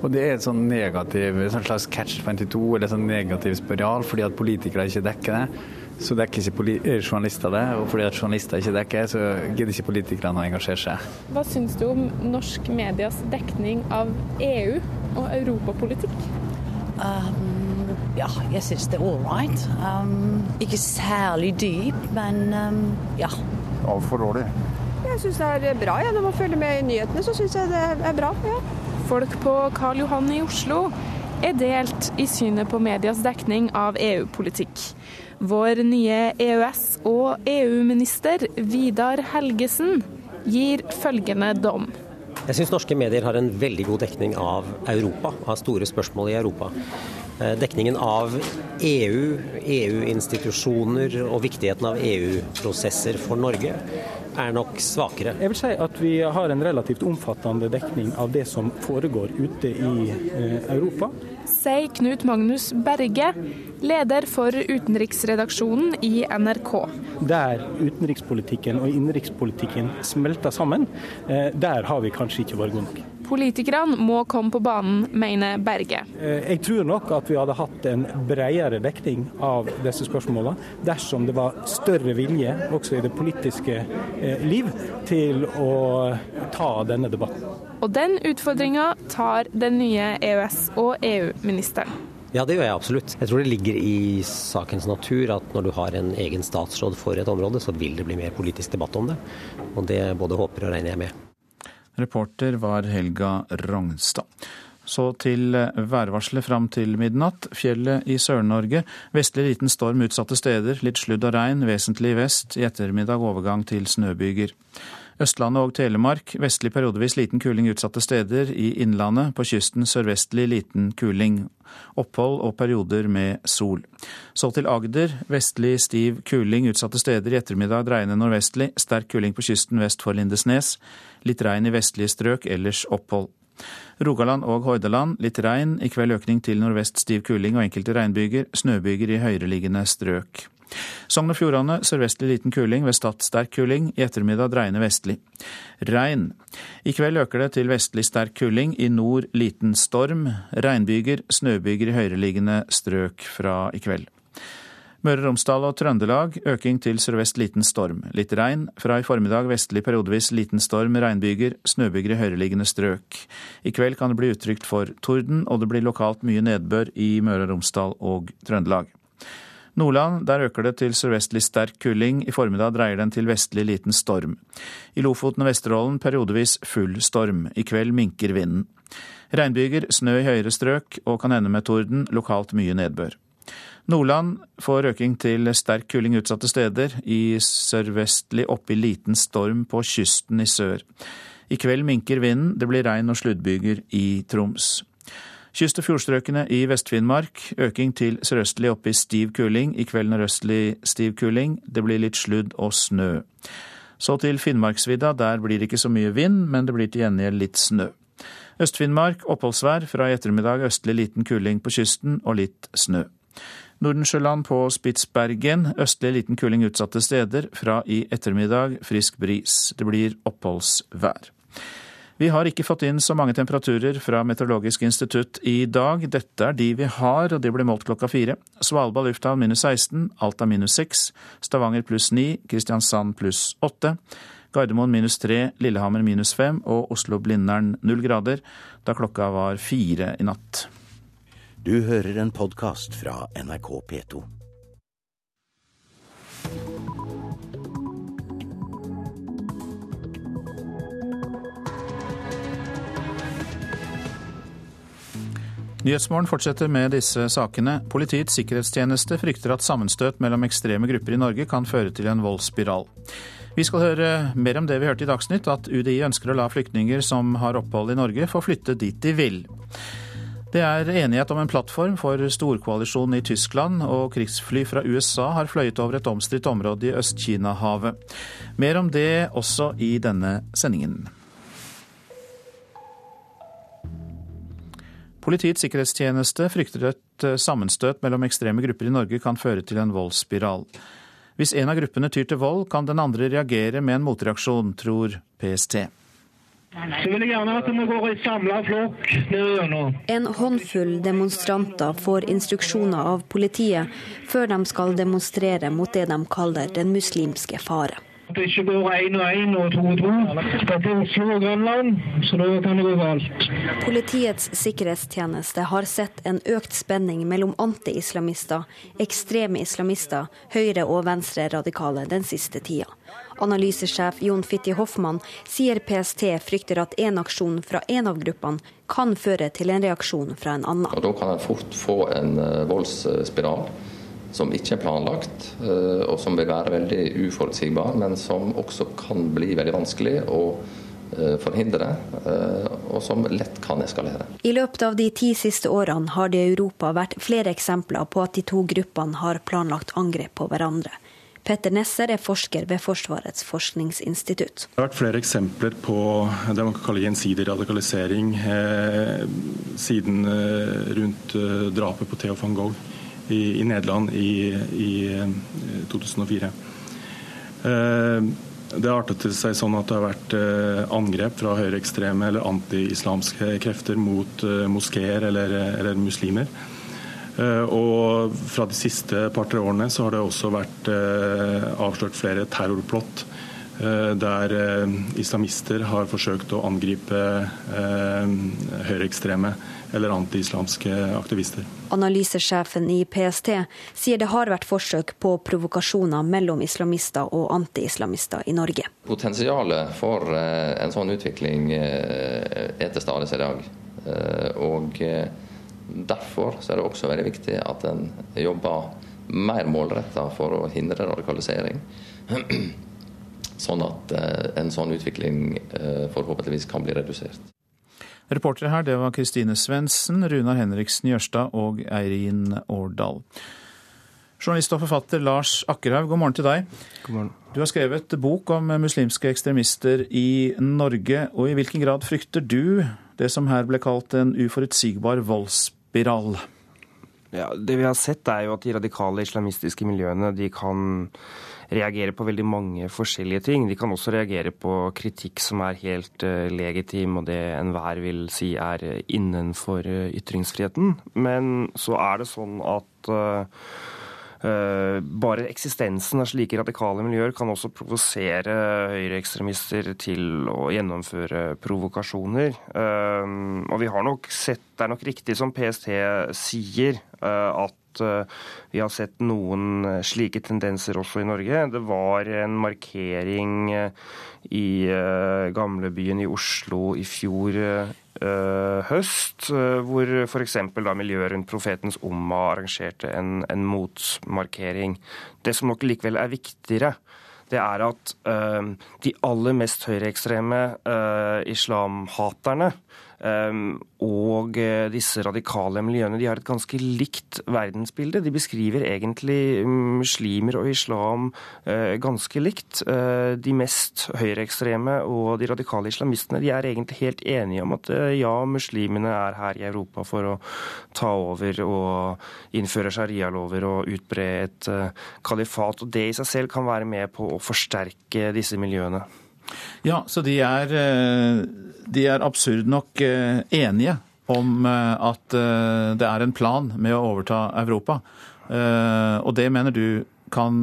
Og det er en sånn negativ, en slags catch 22, eller sånn negativ spiral, fordi at politikere ikke dekker det så dekker ikke eh, journalister det. Og fordi at journalister ikke dekker, så gidder ikke politikerne å engasjere seg. Hva syns du om norsk medias dekning av EU og europapolitikk? Um, ja, jeg syns det er all right. Um, ikke særlig dyp, men um, ja. Altfor dårlig. Jeg syns det er bra. Ja. Når man følger med i nyhetene, så syns jeg det er bra. Ja. Folk på Karl Johan i Oslo er delt i synet på medias dekning av EU-politikk. Vår nye EØS- og EU-minister Vidar Helgesen gir følgende dom. Jeg syns norske medier har en veldig god dekning av Europa, av store spørsmål i Europa. Eh, dekningen av EU, EU-institusjoner og viktigheten av EU-prosesser for Norge er nok svakere. Jeg vil si at vi har en relativt omfattende dekning av det som foregår ute i eh, Europa sier Knut Magnus Berge, leder for utenriksredaksjonen i NRK. Der utenrikspolitikken og innenrikspolitikken smelter sammen, eh, der har vi kanskje ikke vært gode nok. Politikerne må komme på banen, mener Berge. Eh, jeg tror nok at vi hadde hatt en bredere dekning av disse spørsmålene dersom det var større vilje også i det politiske eh, liv til å ta denne debatten. Og den utfordringa tar den nye EØS- og EU-ministeren. Ja, det gjør jeg absolutt. Jeg tror det ligger i sakens natur at når du har en egen statsråd for et område, så vil det bli mer politisk debatt om det. Og det både håper og regner jeg med. Reporter var Helga Rognstad. Så til værvarselet fram til midnatt. Fjellet i Sør-Norge. Vestlig liten storm utsatte steder. Litt sludd og regn, vesentlig i vest. I ettermiddag overgang til snøbyger. Østlandet og Telemark vestlig periodevis liten kuling utsatte steder. I innlandet på kysten sørvestlig liten kuling. Opphold og perioder med sol. Så til Agder. Vestlig stiv kuling utsatte steder. I ettermiddag dreiende nordvestlig. Sterk kuling på kysten vest for Lindesnes. Litt regn i vestlige strøk, ellers opphold. Rogaland og Hordaland litt regn. I kveld økning til nordvest stiv kuling og enkelte regnbyger. Snøbyger i høyereliggende strøk. Sogn og Fjordane sørvestlig liten kuling, ved Stad sterk kuling. I ettermiddag dreiende vestlig. Regn. I kveld øker det til vestlig sterk kuling, i nord liten storm. Regnbyger, snøbyger i høyereliggende strøk fra i kveld. Møre og Romsdal og Trøndelag øking til sørvest liten storm. Litt regn. Fra i formiddag vestlig periodevis liten storm, regnbyger, snøbyger i høyereliggende strøk. I kveld kan det bli utrygt for torden, og det blir lokalt mye nedbør i Møre og Romsdal og Trøndelag. Nordland, der øker det til sørvestlig sterk kuling. I formiddag dreier den til vestlig liten storm. I Lofoten og Vesterålen periodevis full storm. I kveld minker vinden. Regnbyger, snø i høyere strøk og kan ende med torden, lokalt mye nedbør. Nordland får øking til sterk kuling utsatte steder. I sørvestlig oppe i liten storm på kysten i sør. I kveld minker vinden, det blir regn og sluddbyger i Troms. Kyst- og fjordstrøkene i Vest-Finnmark øking til sørøstlig oppe i stiv kuling. I kveld nordøstlig stiv kuling. Det blir litt sludd og snø. Så til Finnmarksvidda, der blir det ikke så mye vind, men det blir til gjengjeld litt snø. Øst-Finnmark oppholdsvær, fra i ettermiddag østlig liten kuling på kysten og litt snø. Nordensjøland på Spitsbergen østlig liten kuling utsatte steder, fra i ettermiddag frisk bris. Det blir oppholdsvær. Vi har ikke fått inn så mange temperaturer fra Meteorologisk institutt i dag. Dette er de vi har, og de ble målt klokka fire. Svalbard lufthavn minus 16, Alta minus 6, Stavanger pluss 9, Kristiansand pluss 8. Gardermoen minus 3, Lillehammer minus 5 og Oslo-Blindern 0 grader da klokka var fire i natt. Du hører en podkast fra NRK P2. Nyhetsmorgen fortsetter med disse sakene. Politiets sikkerhetstjeneste frykter at sammenstøt mellom ekstreme grupper i Norge kan føre til en voldsspiral. Vi skal høre mer om det vi hørte i Dagsnytt, at UDI ønsker å la flyktninger som har opphold i Norge, få flytte dit de vil. Det er enighet om en plattform for storkoalisjonen i Tyskland, og krigsfly fra USA har fløyet over et omstridt område i Øst-Kina-havet. Mer om det også i denne sendingen. Politiets sikkerhetstjeneste frykter et eh, sammenstøt mellom ekstreme grupper i Norge kan føre til en voldsspiral. Hvis en av gruppene tyr til vold, kan den andre reagere med en motreaksjon, tror PST. Så vil jeg gjerne at vi går i samla flokk. En håndfull demonstranter får instruksjoner av politiet før de skal demonstrere mot det de kaller den muslimske fare. At det ikke går én og én og to og to. Dette er Oslo og Grønland, så da kan det gå galt. Politiets sikkerhetstjeneste har sett en økt spenning mellom anti-islamister, ekstreme islamister, høyre- og venstre-radikale den siste tida. Analysesjef Jon Fitti Hoffmann sier PST frykter at en aksjon fra en av gruppene kan føre til en reaksjon fra en annen. Og Da kan en fort få en eh, voldsspiral som ikke er planlagt, eh, og som vil være veldig uforutsigbar, men som også kan bli veldig vanskelig å eh, forhindre, eh, og som lett kan eskalere. I løpet av de ti siste årene har det i Europa vært flere eksempler på at de to gruppene har planlagt angrep på hverandre. Petter Nesser er forsker ved Forsvarets forskningsinstitutt. Det har vært flere eksempler på det man kan kalle gjensidig radikalisering eh, siden eh, rundt eh, drapet på Theo van Gogh i, i Nederland i, i 2004. Eh, eh, det artet seg sånn at det har vært eh, angrep fra høyreekstreme eller anti-islamske krefter mot moskeer eller, eller muslimer. Og fra de siste par-tre årene så har det også vært avslørt flere terrorplott der islamister har forsøkt å angripe høyreekstreme eller anti-islamske aktivister. Analysesjefen i PST sier det har vært forsøk på provokasjoner mellom islamister og anti-islamister i Norge. Potensialet for eh, en sånn utvikling eh, er til stede i dag. Eh, og Derfor er det også veldig viktig at en jobber mer målretta for å hindre radikalisering. Sånn at en sånn utvikling forhåpentligvis kan bli redusert. Reportere her det var Kristine Svendsen, Runar Henriksen Jørstad og Eirin Årdal. Journalist og forfatter Lars Akkerhaug, god morgen til deg. God morgen. Du har skrevet bok om muslimske ekstremister i Norge. og I hvilken grad frykter du det som her ble kalt en uforutsigbar voldsspiral? Ja, det vi har sett er jo at de radikale islamistiske miljøene de kan reagere på veldig mange forskjellige ting. De kan også reagere på kritikk som er helt uh, legitim, og det enhver vil si er innenfor uh, ytringsfriheten. Men så er det sånn at bare eksistensen av slike radikale miljøer kan også provosere høyreekstremister til å gjennomføre provokasjoner. Og vi har nok sett, Det er nok riktig som PST sier, uh, Eh, vi har sett noen eh, slike tendenser også i Norge. Det var en markering eh, i gamlebyen i Oslo i fjor høst, hvor f.eks. miljøet rundt Profetens Umma arrangerte en, en motmarkering. Det som nok likevel er viktigere, det er at de aller mest høyreekstreme islamhaterne og eh, disse radikale miljøene de har et ganske likt verdensbilde. De beskriver egentlig muslimer og islam eh, ganske likt. Eh, de mest høyreekstreme og de radikale islamistene de er egentlig helt enige om at ja, muslimene er her i Europa for å ta over og innføre sharialover og utbre et kalifat. Og det i seg selv kan være med på å forsterke disse miljøene. Ja, så de er, eh, de er absurd nok eh, enige om eh, at det er en plan med å overta Europa. Og det mener du kan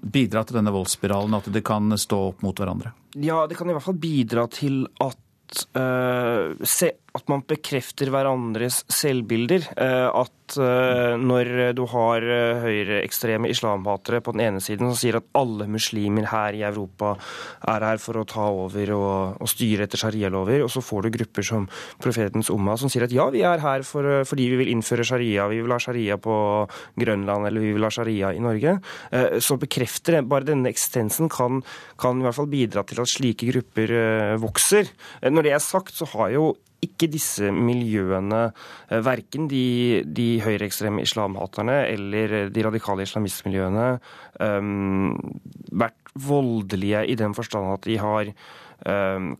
bidra til denne voldsspiralen, at de kan stå opp mot hverandre? Ja, det kan i hvert fall bidra til at, uh, se, at man bekrefter hverandres selvbilder. Uh, at Eh, når du har eh, høyreekstreme islamhatere på den ene siden som sier at alle muslimer her i Europa er her for å ta over og, og styre etter sharialover, og så får du grupper som profetens Umma som sier at ja, vi er her for, eh, fordi vi vil innføre sharia, vi vil ha sharia på Grønland eller vi vil ha sharia i Norge, så bekrefter det. Bare denne eksistensen kan, kan i hvert fall bidra til at slike grupper vokser. Når det er sagt, så har jo ikke disse miljøene, eh, verken de, de høyreekstreme islamhaterne eller de radikale islamistmiljøene, um, vært voldelige i den forstand at de har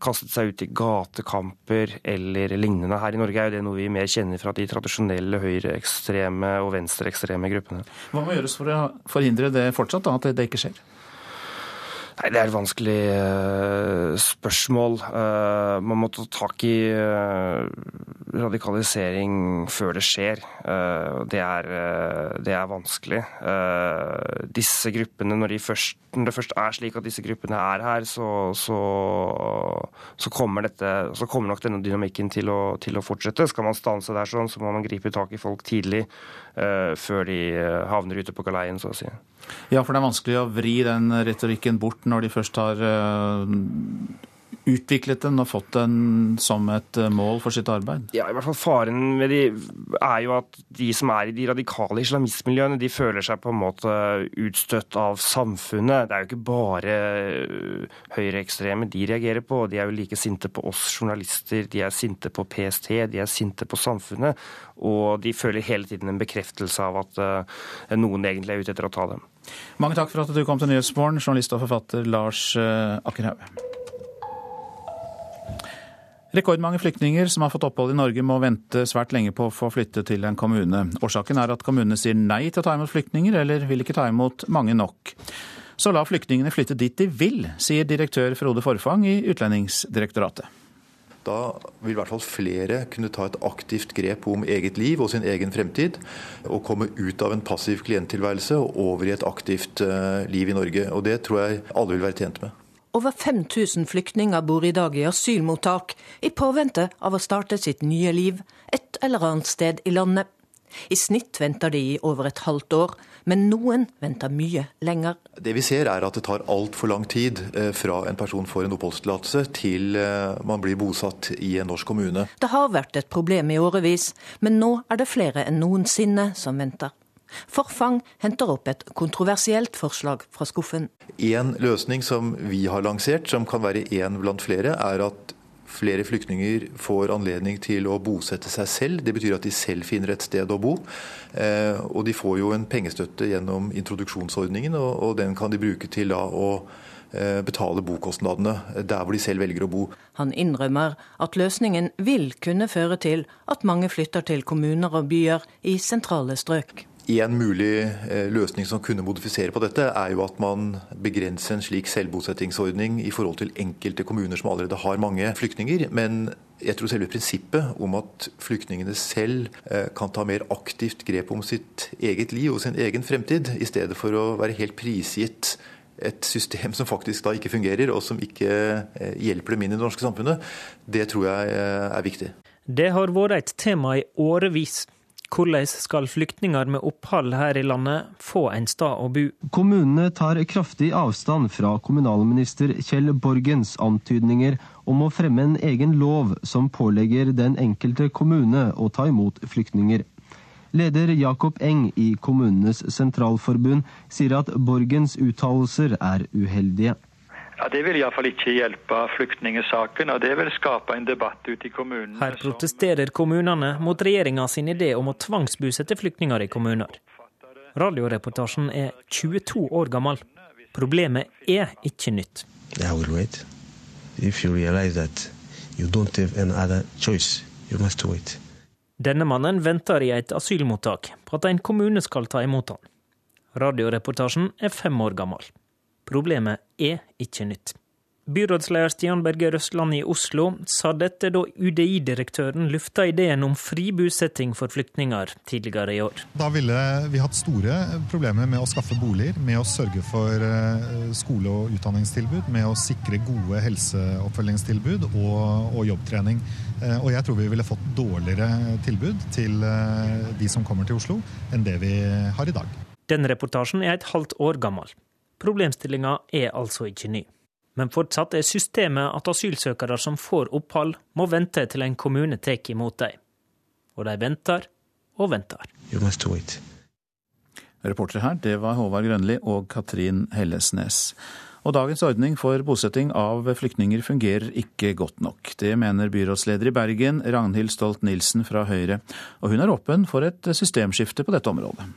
kastet seg ut i gatekamper eller lignende. Her i Norge er jo det noe vi mer kjenner fra de tradisjonelle høyreekstreme og venstreekstreme gruppene. Hva må gjøres for å forhindre det fortsatt, da, at det ikke skjer? Nei, Det er et vanskelig uh, spørsmål. Uh, man må ta tak i uh, radikalisering før det skjer. Det er, det, er, vanskelig. Disse gruppene, når, de først, når, det først er slik at disse gruppene er her, så, så, så, kommer, dette, så kommer, nok denne dynamikken til å, til å, fortsette. Skal man stanse der sånn, så må man gripe tak i folk tidlig, før de havner ute på galeien, så å si. Ja, for det er vanskelig å vri den retorikken bort når de først har eh, utviklet den og fått den som et eh, mål for sitt arbeid? Ja, i hvert fall Faren med de er jo at de som er i de radikale islamistmiljøene, de føler seg på en måte utstøtt av samfunnet. Det er jo ikke bare eh, høyreekstreme de reagerer på. De er jo like sinte på oss journalister, de er sinte på PST, de er sinte på samfunnet. Og de føler hele tiden en bekreftelse av at noen egentlig er ute etter å ta dem. Mange takk for at du kom til Nyhetsmorgen, journalist og forfatter Lars eh, Akkerhaug. Rekordmange flyktninger som har fått opphold i Norge, må vente svært lenge på å få flytte til en kommune. Årsaken er at kommunene sier nei til å ta imot flyktninger, eller vil ikke ta imot mange nok. Så la flyktningene flytte dit de vil, sier direktør Frode Forfang i Utlendingsdirektoratet. Da vil i hvert fall flere kunne ta et aktivt grep om eget liv og sin egen fremtid, og komme ut av en passiv klienttilværelse og over i et aktivt eh, liv i Norge. Og Det tror jeg alle vil være tjent med. Over 5000 flyktninger bor i dag i asylmottak, i påvente av å starte sitt nye liv et eller annet sted i landet. I snitt venter de i over et halvt år, men noen venter mye lenger. Det vi ser er at det tar altfor lang tid eh, fra en person får en oppholdstillatelse til eh, man blir bosatt i en norsk kommune. Det har vært et problem i årevis, men nå er det flere enn noensinne som venter. Forfang henter opp et kontroversielt forslag fra skuffen. En løsning som vi har lansert, som kan være én blant flere, er at flere flyktninger får anledning til å bosette seg selv. Det betyr at de selv finner et sted å bo. Eh, og de får jo en pengestøtte gjennom introduksjonsordningen, og den kan de bruke til å eh, betale bokostnadene der hvor de selv velger å bo. Han innrømmer at løsningen vil kunne føre til at mange flytter til kommuner og byer i sentrale strøk. En mulig eh, løsning som kunne modifisere på dette, er jo at man begrenser en slik selvbosettingsordning i forhold til enkelte kommuner som allerede har mange flyktninger. Men jeg tror selve prinsippet om at flyktningene selv eh, kan ta mer aktivt grep om sitt eget liv og sin egen fremtid, i stedet for å være helt prisgitt et system som faktisk da ikke fungerer, og som ikke eh, hjelper dem inn i det norske samfunnet, det tror jeg er viktig. Det har vært et tema i årevis. Hvordan skal flyktninger med opphold her i landet få en sted å bo? Kommunene tar kraftig avstand fra kommunalminister Kjell Borgens antydninger om å fremme en egen lov som pålegger den enkelte kommune å ta imot flyktninger. Leder Jakob Eng i Kommunenes sentralforbund sier at Borgens uttalelser er uheldige. Ja, Det vil iallfall ikke hjelpe flyktningsaken, og det vil skape en debatt ute i kommunene. Her protesterer kommunene mot regjeringa sin idé om å tvangsbosette flyktninger i kommuner. Radioreportasjen er 22 år gammel. Problemet er ikke nytt. Choice. Denne mannen venter i et asylmottak på at en kommune skal ta imot han. Radioreportasjen er fem år gammel. Problemet er ikke nytt. Byrådsleder Stian Berger Røsland i Oslo sa dette da UDI-direktøren lufta ideen om fri bosetting for flyktninger tidligere i år. Da ville vi hatt store problemer med å skaffe boliger, med å sørge for eh, skole- og utdanningstilbud, med å sikre gode helseoppfølgingstilbud og, og jobbtrening. Eh, og jeg tror vi ville fått dårligere tilbud til eh, de som kommer til Oslo, enn det vi har i dag. Den reportasjen er et halvt år gammel. Problemstillinga er altså ikke ny. Men fortsatt er systemet at asylsøkere som får opphold, må vente til en kommune tar imot dem. Og de venter og venter. Reportere her, det var Håvard Grønli og Katrin Hellesnes. Og dagens ordning for bosetting av flyktninger fungerer ikke godt nok. Det mener byrådsleder i Bergen, Ragnhild Stolt-Nielsen fra Høyre. Og hun er åpen for et systemskifte på dette området.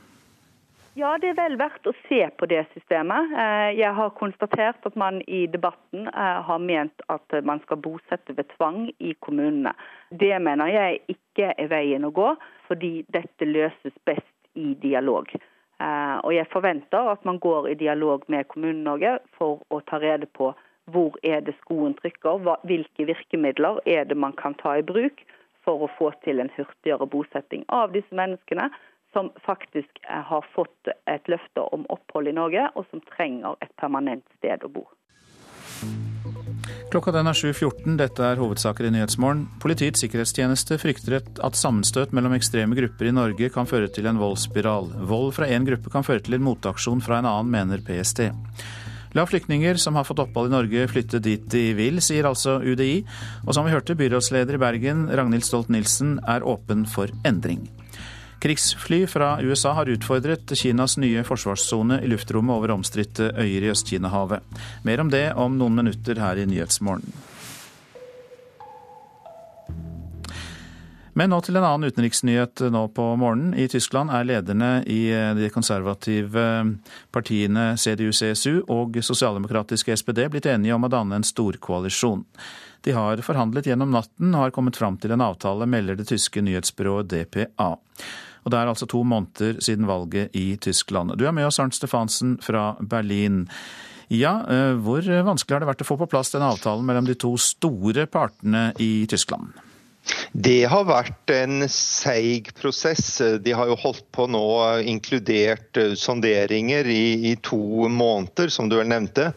Ja, det er vel verdt å se på det systemet. Eh, jeg har konstatert at man i debatten eh, har ment at man skal bosette ved tvang i kommunene. Det mener jeg ikke er veien å gå, fordi dette løses best i dialog. Eh, og jeg forventer at man går i dialog med Kommune-Norge for å ta rede på hvor er det skoen trykker, hvilke virkemidler er det man kan ta i bruk for å få til en hurtigere bosetting av disse menneskene som faktisk eh, har fått et løfte om opphold i Norge, og som trenger et permanent sted å bo. Klokka den er 7.14. Dette er hovedsaker i Nyhetsmorgen. Politiets sikkerhetstjeneste frykter at sammenstøt mellom ekstreme grupper i Norge kan føre til en voldsspiral. Vold fra én gruppe kan føre til en motaksjon fra en annen, mener PST. La flyktninger som har fått opphold i Norge flytte dit de vil, sier altså UDI. Og som vi hørte, byrådsleder i Bergen, Ragnhild Stolt-Nielsen, er åpen for endring. Krigsfly fra USA har utfordret Kinas nye forsvarssone i luftrommet over omstridte øyer i Øst-Kina-havet. Mer om det om noen minutter her i Nyhetsmorgen. Men nå til en annen utenriksnyhet nå på morgenen. I Tyskland er lederne i de konservative partiene CDU-CSU og sosialdemokratiske SPD blitt enige om å danne en storkoalisjon. De har forhandlet gjennom natten og har kommet fram til en avtale, melder det tyske nyhetsbyrået DPA. Og Det er altså to måneder siden valget i Tyskland. Du er med oss, Arnt Stefansen fra Berlin. Ja, eh, Hvor vanskelig har det vært å få på plass denne avtalen mellom de to store partene i Tyskland? Det har vært en seig prosess. De har jo holdt på nå, inkludert eh, sonderinger i, i to måneder, som du vel nevnte.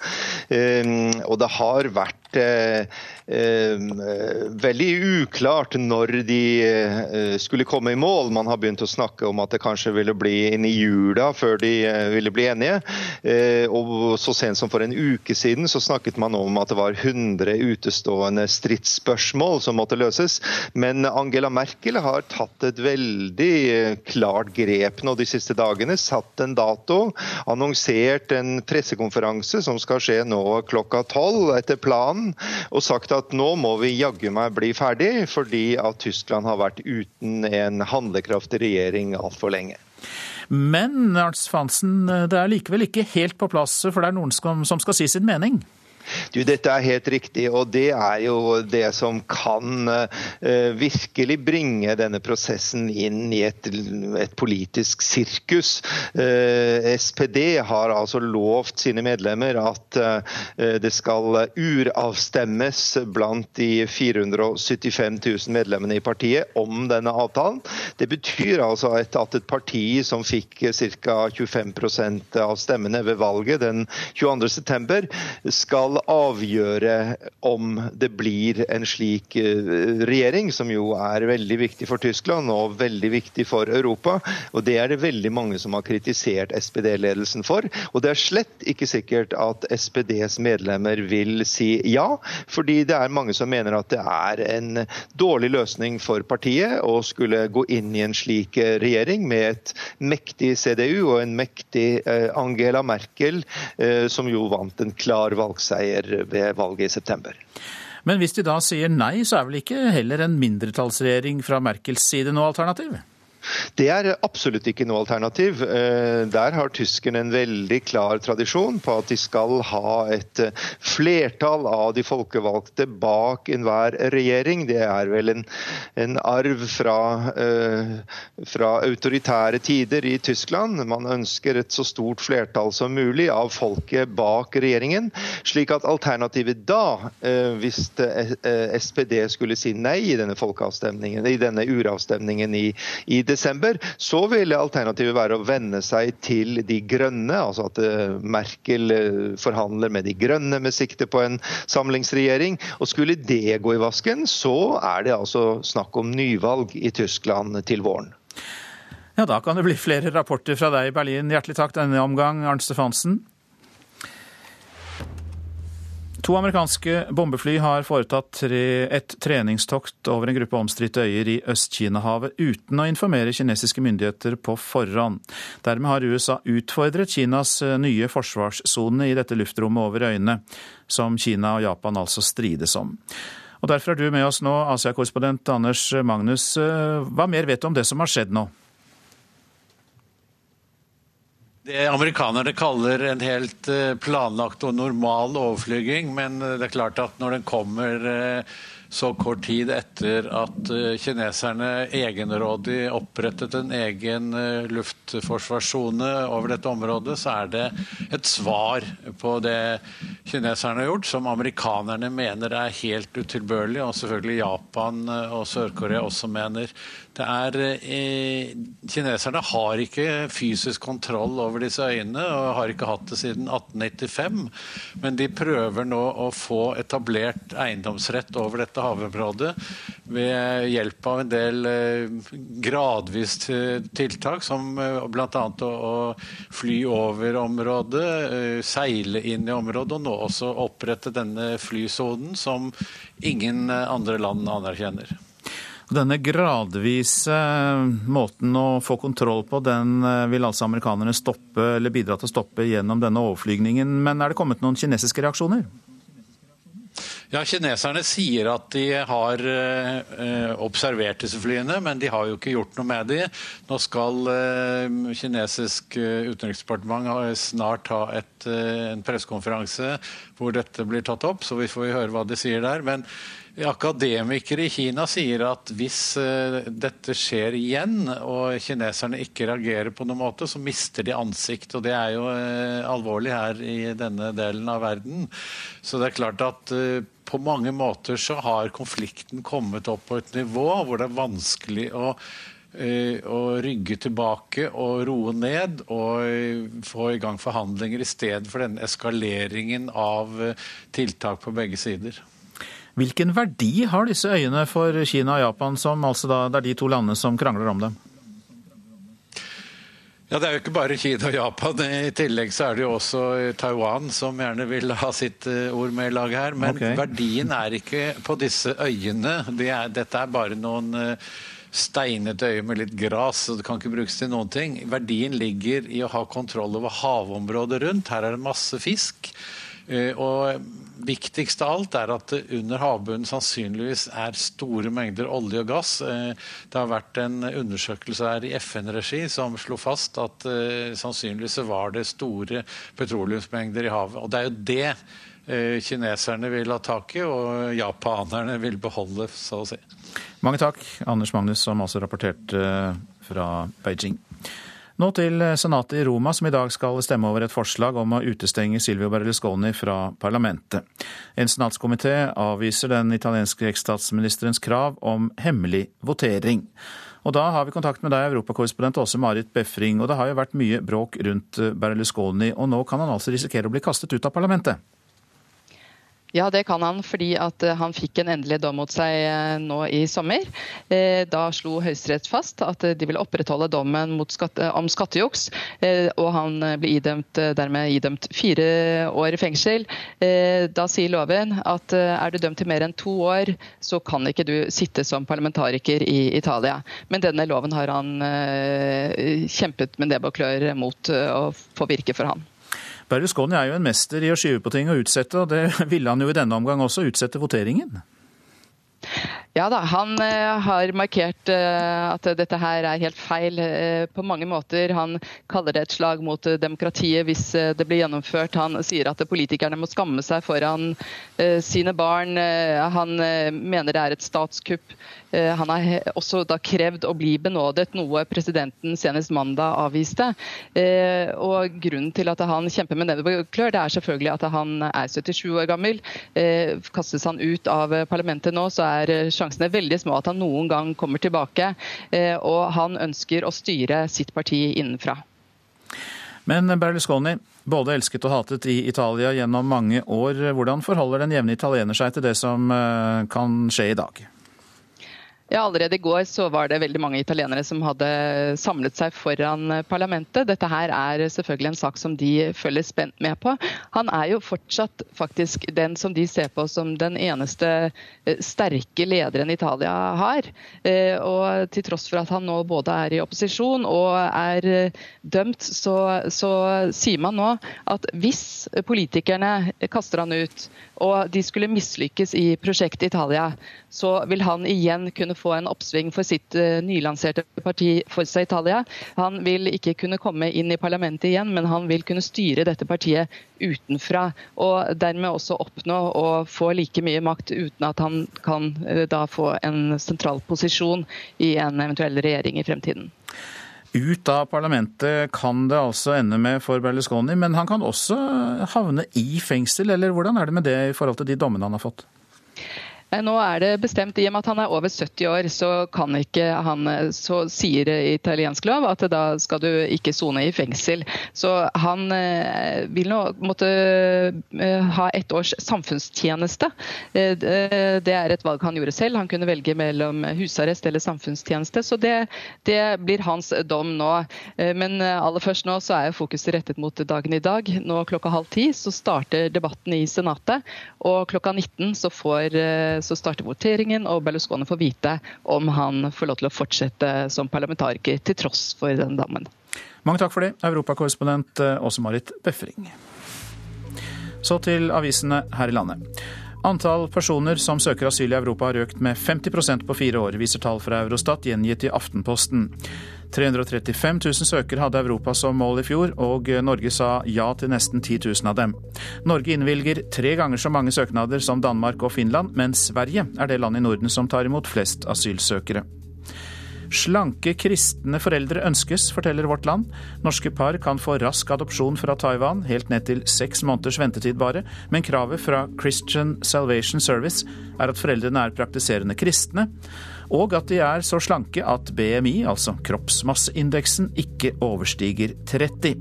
Um, og det har vært Eh, veldig uklart når de eh, skulle komme i mål. Man har begynt å snakke om at det kanskje ville bli inn i jula før de eh, ville bli enige. Og så sent som for en uke siden så snakket man om at det var 100 utestående stridsspørsmål som måtte løses. Men Angela Merkel har tatt et veldig klart grep nå de siste dagene. Satt en dato, annonsert en pressekonferanse som skal skje nå klokka tolv etter planen, og sagt at nå må vi jaggu meg bli ferdig, fordi at Tyskland har vært uten en handlekraftig regjering altfor lenge. Men Arnst Fansen, det er likevel ikke helt på plass, for det er noen som skal si sin mening? Du, Dette er helt riktig, og det er jo det som kan uh, virkelig bringe denne prosessen inn i et, et politisk sirkus. Uh, eh, SPD har altså lovt sine medlemmer at uh, det skal uravstemmes blant de 475 000 medlemmene i partiet om denne avtalen. Det betyr altså at et parti som fikk ca. 25% av stemmene ved valget den 22.9, skal skal avgjøre om det blir en slik eh, regjering, som jo er veldig viktig for Tyskland og veldig viktig for Europa. Og Det er det veldig mange som har kritisert SPD-ledelsen for. Og det er slett ikke sikkert at SPDs medlemmer vil si ja, fordi det er mange som mener at det er en dårlig løsning for partiet å skulle gå inn i en slik eh, regjering med et mektig CDU og en mektig eh, Angela Merkel, som jo vant en klar valgseier seier ved valget i september. Men hvis de da sier nei, så er vel ikke heller en mindretallsregjering fra Merkels side noe alternativ? Det er absolutt ikke noe alternativ. Eh, der har tyskerne en veldig klar tradisjon på at de skal ha et eh, flertall av de folkevalgte bak enhver regjering. Det er vel en, en arv fra, uh, fra, autoritære tider i Tyskland. Man ønsker et så stort flertall som mulig av folket bak regjeringen. Slik at alternativet da, hvis SPD skulle si nei i denne folkeavstemningen, i denne uravstemningen i, i desember, så ville alternativet være å venne seg til de grønne, altså at eh, Merkel eh, forhandler med de grønne med sikte på en samlingsregjering. Og skulle det gå i vasken, så er det altså snakk om nyvalg i Tyskland til våren. Ja, Da kan det bli flere rapporter fra deg i Berlin. Hjertelig takk denne omgang, Arnt Stefansen. To amerikanske bombefly har foretatt tre, et treningstokt over en gruppe omstridte øyer i Øst-Kina-havet uten å informere kinesiske myndigheter på forhånd. Dermed har USA utfordret Kinas eh, nye forsvarssone i dette luftrommet over øyene, som Kina og Japan altså strides om. Og Derfor er du med oss nå, Asia-korrespondent Anders Magnus. Eh, hva mer vet du om det som har skjedd nå? Det amerikanerne kaller en helt eh, planlagt og normal overflyging, men eh, det er klart at når den kommer eh, så kort tid etter at kineserne egenrådig opprettet en egen luftforsvarssone over dette området, så er det et svar på det kineserne har gjort, som amerikanerne mener er helt utilbørlig, og selvfølgelig Japan og Sør-Korea også mener. Det er, eh, kineserne har ikke fysisk kontroll over disse øyene, og har ikke hatt det siden 1895. Men de prøver nå å få etablert eiendomsrett over dette havområdet ved hjelp av en del eh, gradvis tiltak, som eh, bl.a. Å, å fly over området, eh, seile inn i området, og nå også opprette denne flysonen som ingen eh, andre land anerkjenner. Denne gradvise måten å få kontroll på, den eh, vil altså amerikanerne stoppe, eller bidra til å stoppe gjennom denne overflygningen. Men er det kommet noen kinesiske reaksjoner? Ja, Kineserne sier at de har eh, observert disse flyene, men de har jo ikke gjort noe med dem. Nå skal eh, kinesisk eh, utenriksdepartement snart ha et, eh, en pressekonferanse hvor dette blir tatt opp, så vi får høre hva de sier der. Men Akademikere i Kina sier at hvis uh, dette skjer igjen, og kineserne ikke reagerer på noen måte, så mister de ansikt. Og det er jo uh, alvorlig her i denne delen av verden. Så det er klart at uh, på mange måter så har konflikten kommet opp på et nivå hvor det er vanskelig å å rygge tilbake og roe ned og få i gang forhandlinger i stedet for denne eskaleringen av tiltak på begge sider. Hvilken verdi har disse øyene for Kina og Japan, som altså da, det er de to landene som krangler om dem? Ja, Det er jo ikke bare Kina og Japan. I tillegg så er det jo også Taiwan som gjerne vil ha sitt eh, ord med i laget her. Men okay. verdien er ikke på disse øyene. Det er, dette er bare noen eh, steinete øyer med litt gras, så det kan ikke brukes til noen ting. Verdien ligger i å ha kontroll over havområdet rundt. Her er det masse fisk. Eh, og Viktigst av alt er at under havbunnen sannsynligvis er store mengder olje og gass. Eh, det har vært en undersøkelse her i FN-regi som slo fast at eh, sannsynligvis var det store petroleumsmengder i havet. Og Det er jo det kineserne vil ha tak i, og japanerne vil beholde, så å si. Mange takk, Anders Magnus, som altså rapporterte fra Beijing. Nå til Senatet i Roma, som i dag skal stemme over et forslag om å utestenge Silvio Berlusconi fra parlamentet. En senatskomité avviser den italienske eksstatsministerens krav om hemmelig votering. Og da har vi kontakt med deg, europakorrespondent Åse Marit Befring. Og det har jo vært mye bråk rundt Berlusconi, og nå kan han altså risikere å bli kastet ut av parlamentet? Ja, det kan han, fordi eh, han fikk en endelig dom mot seg eh, nå i sommer. Eh, da slo Høyesterett fast at de ville opprettholde dommen skatte, om skattejuks, og han ble idømt, dermed idømt fire år i fengsel. Da sier loven at er du dømt til mer enn to år, så kan ikke du sitte som parlamentariker i Italia. Men denne loven har han kjempet med nebb og klør mot å få virke for han. Berlusconi er jo en mester i å skyve på ting og utsette, og det ville han jo i denne omgang også, utsette voteringen. Ja da, han uh, har markert uh, at dette her er helt feil uh, på mange måter. Han kaller det et slag mot demokratiet hvis det blir gjennomført. Han sier at politikerne må skamme seg foran sine barn. han mener det er et statskupp. han har også da krevd å bli benådet, noe presidenten senest mandag avviste. og Grunnen til at han kjemper med nebb og klør, det er selvfølgelig at han er 77 år gammel. kastes han ut av parlamentet nå, så er sjansene veldig små at han noen gang kommer tilbake. Eh, og han ønsker å styre sitt parti innenfra. Men Berlusconi, både elsket og hatet i Italia gjennom mange år. Hvordan forholder den jevne italiener seg til det som eh, kan skje i dag? Ja, Allerede i går så var det veldig mange italienere som hadde samlet seg foran parlamentet. Dette her er selvfølgelig en sak som de følger spent med på. Han er jo fortsatt faktisk den som de ser på som den eneste eh, sterke lederen Italia har. Eh, og til tross for at han nå både er i opposisjon og er eh, dømt, så, så sier man nå at hvis politikerne kaster han ut og de skulle mislykkes i prosjektet Italia, så vil han igjen kunne få en oppsving for sitt uh, nylanserte parti Forza Italia. Han vil ikke kunne komme inn i parlamentet igjen, men han vil kunne styre dette partiet utenfra. Og dermed også oppnå å få like mye makt uten at han kan uh, da få en sentral posisjon i en eventuell regjering i fremtiden. Ut av parlamentet kan det altså ende med for Berlusconi, men han kan også havne i fengsel, eller hvordan er det med det i forhold til de dommene han har fått? Eh, nå er det bestemt, I og med at han er over 70 år, så, kan ikke han, eh, så sier italiensk lov at da skal du ikke sone i fengsel. Så han eh, vil nå måtte ha ett års samfunnstjeneste. Det er et valg han gjorde selv. Han kunne velge mellom husarrest eller samfunnstjeneste. Så det, det blir hans dom nå. Men aller først nå så er fokuset rettet mot dagen i dag. Nå klokka halv ti så starter debatten i Senatet, og klokka 19 så får så starter voteringen, og Berlusconi får vite om han får lov til å fortsette som parlamentariker til tross for den dammen. Mange takk for det, europakorrespondent eh, Åse-Marit Befring. Så til avisene her i landet. Antall personer som søker asyl i Europa har økt med 50% på fire år, viser tall fra Eurostat gjengitt i Aftenposten. 335 000 søkere hadde Europa som mål i fjor, og Norge sa ja til nesten 10 000 av dem. Norge innvilger tre ganger så mange søknader som Danmark og Finland, men Sverige er det landet i Norden som tar imot flest asylsøkere. Slanke kristne foreldre ønskes, forteller Vårt Land. Norske par kan få rask adopsjon fra Taiwan, helt ned til seks måneders ventetid bare, men kravet fra Christian Salvation Service er at foreldrene er praktiserende kristne og at de er så slanke at BMI, altså kroppsmasseindeksen, ikke overstiger 30.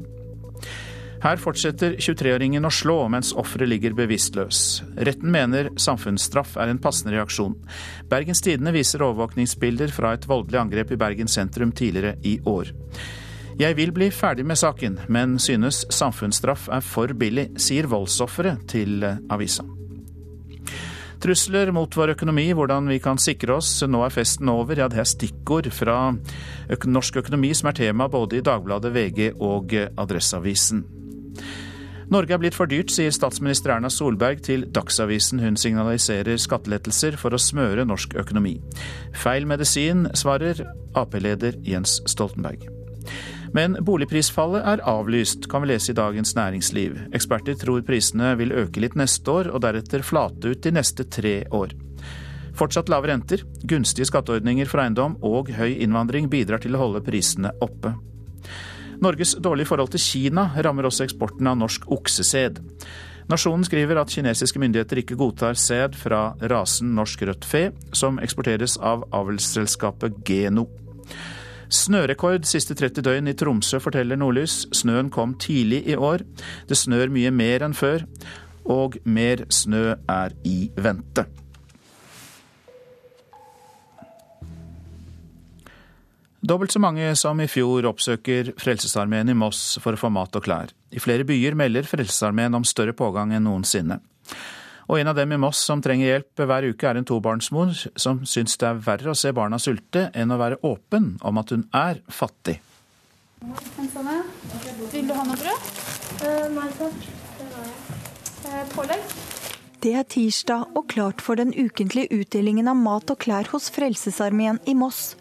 Her fortsetter 23-åringen å slå mens offeret ligger bevisstløs. Retten mener samfunnsstraff er en passende reaksjon. Bergens Tidende viser overvåkningsbilder fra et voldelig angrep i Bergen sentrum tidligere i år. Jeg vil bli ferdig med saken, men synes samfunnsstraff er for billig, sier voldsofferet til avisa. Trusler mot vår økonomi, hvordan vi kan sikre oss, nå er festen over. Ja, det er stikkord fra norsk økonomi som er tema både i Dagbladet, VG og Adresseavisen. Norge er blitt for dyrt, sier statsminister Erna Solberg til Dagsavisen. Hun signaliserer skattelettelser for å smøre norsk økonomi. Feil medisin, svarer Ap-leder Jens Stoltenberg. Men boligprisfallet er avlyst, kan vi lese i Dagens Næringsliv. Eksperter tror prisene vil øke litt neste år, og deretter flate ut de neste tre år. Fortsatt lave renter, gunstige skatteordninger for eiendom og høy innvandring bidrar til å holde prisene oppe. Norges dårlige forhold til Kina rammer også eksporten av norsk oksesæd. Nasjonen skriver at kinesiske myndigheter ikke godtar sæd fra rasen norsk rødt fe, som eksporteres av avlsselskapet Geno. Snørekord siste 30 døgn i Tromsø, forteller Nordlys. Snøen kom tidlig i år. Det snør mye mer enn før, og mer snø er i vente. Dobbelt så mange som i fjor oppsøker Frelsesarmeen i Moss for å få mat og klær. I flere byer melder Frelsesarmeen om større pågang enn noensinne. Og en av dem i Moss som trenger hjelp hver uke, er en tobarnsmor som syns det er verre å se barna sulte enn å være åpen om at hun er fattig. Vil du ha noe brød? Nei takk. Pålegg? Det er tirsdag og klart for den ukentlige utdelingen av mat og klær hos Frelsesarmeen i Moss.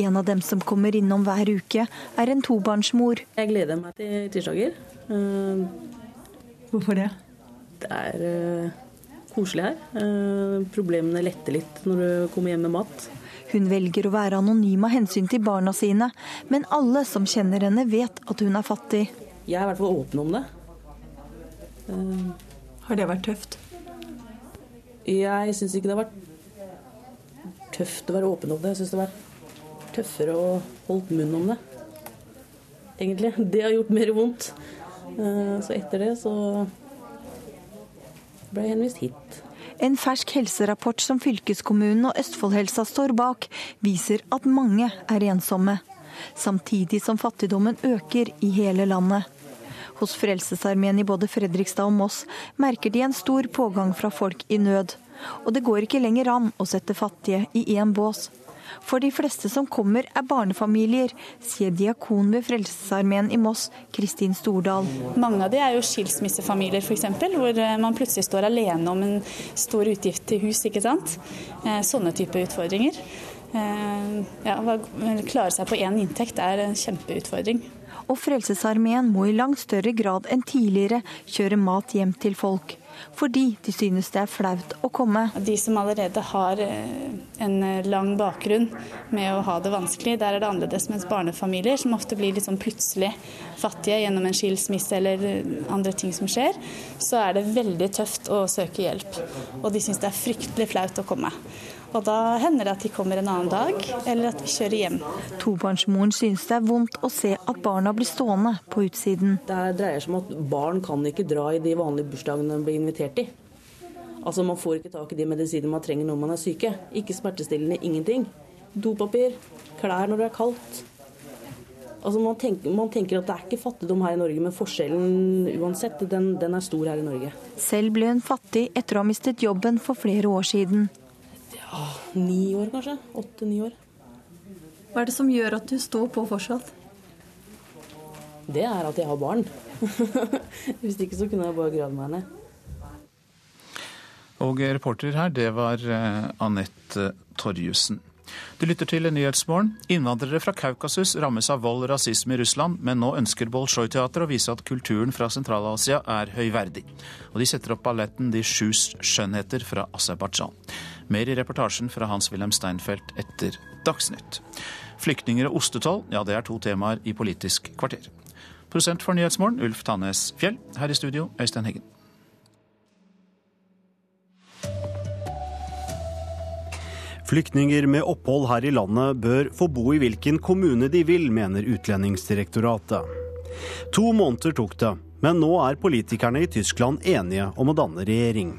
En av dem som kommer innom hver uke, er en tobarnsmor. Jeg gleder meg til tirsdager. Hvorfor det? Det er uh, koselig her. Uh, problemene letter litt når du kommer hjem med mat. Hun velger å være anonym av hensyn til barna sine, men alle som kjenner henne vet at hun er fattig. Jeg er i hvert fall åpen om det. Har det vært tøft? Jeg syns ikke det har vært tøft å være åpen om det. Jeg syns det har vært tøffere å holde munn om det. Egentlig. Det har gjort mer vondt. Så etter det så ble jeg henvist hit. En fersk helserapport som fylkeskommunen og Østfoldhelsa står bak, viser at mange er ensomme. Samtidig som fattigdommen øker i hele landet. Hos Frelsesarmeen i både Fredrikstad og Moss merker de en stor pågang fra folk i nød. Og det går ikke lenger an å sette fattige i én bås. For de fleste som kommer er barnefamilier, sier diakon ved Frelsesarmeen i Moss, Kristin Stordal. Mange av de er jo skilsmissefamilier f.eks., hvor eh, man plutselig står alene om en stor utgift til hus. ikke sant? Eh, sånne type utfordringer. Eh, ja, Å klare seg på én inntekt er en kjempeutfordring. Og Frelsesarmeen må i langt større grad enn tidligere kjøre mat hjem til folk fordi de synes det er flaut å komme. De som allerede har eh, en lang bakgrunn med å ha det vanskelig, der er det annerledes. Mens barnefamilier, som ofte blir liksom plutselig fattige gjennom en skilsmisse eller andre ting som skjer, så er det veldig tøft å søke hjelp. Og de synes det er fryktelig flaut å komme. Og da hender det at de kommer en annen dag, eller at vi kjører hjem. Tobarnsmoren synes det er vondt å se at barna blir stående på utsiden. Det dreier seg om at barn kan ikke dra i de vanlige bursdagene de blir invitert i. Altså Man får ikke tak i de medisinene man trenger når man er syke. Ikke smertestillende, ingenting. Dopapir, klær når det er kaldt. Altså man tenker, man tenker, at det er ikke fattigdom her i Norge, men forskjellen uansett, den, den er stor her i Norge. Selv ble hun fattig etter å ha mistet jobben for flere år siden ja, ni år, kanskje. Åtte-ni år. Hva er det som gjør at du står på fortsatt? Det er at jeg har barn. Hvis ikke så kunne jeg bare gravd meg ned. Og reporter her, det var eh, Anette Torjussen. Du lytter til Nyhetsmorgen. Innvandrere fra Kaukasus rammes av vold og rasisme i Russland, men nå ønsker Bolsjoj-teatret å vise at kulturen fra Sentral-Asia er høyverdig. Og de setter opp balletten De sjus skjønnheter fra Aserbajdsjan. Mer i reportasjen fra Hans-Wilhelm Steinfeld etter Dagsnytt. Flyktninger og ostetoll, ja det er to temaer i Politisk kvarter. Prosent for Nyhetsmorgen, Ulf Tannes Fjell. Her i studio, Øystein Heggen. Flyktninger med opphold her i landet bør få bo i hvilken kommune de vil, mener Utlendingsdirektoratet. To måneder tok det, men nå er politikerne i Tyskland enige om å danne regjering.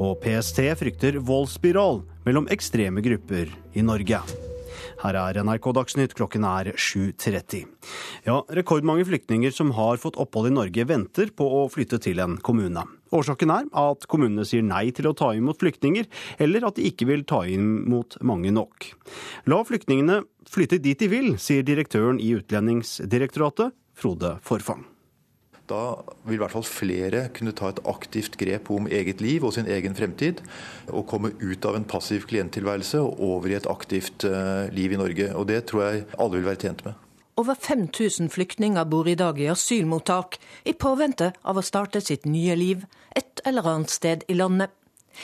Og PST frykter voldsspiral mellom ekstreme grupper i Norge. Her er NRK Dagsnytt, klokken er 7.30. Ja, rekordmange flyktninger som har fått opphold i Norge, venter på å flytte til en kommune. Årsaken er at kommunene sier nei til å ta imot flyktninger, eller at de ikke vil ta imot mange nok. La flyktningene flytte dit de vil, sier direktøren i Utlendingsdirektoratet, Frode Forfang. Da vil i hvert fall flere kunne ta et aktivt grep om eget liv og sin egen fremtid, og komme ut av en passiv klienttilværelse og over i et aktivt eh, liv i Norge. Og Det tror jeg alle vil være tjent med. Over 5000 flyktninger bor i dag i asylmottak, i påvente av å starte sitt nye liv et eller annet sted i landet.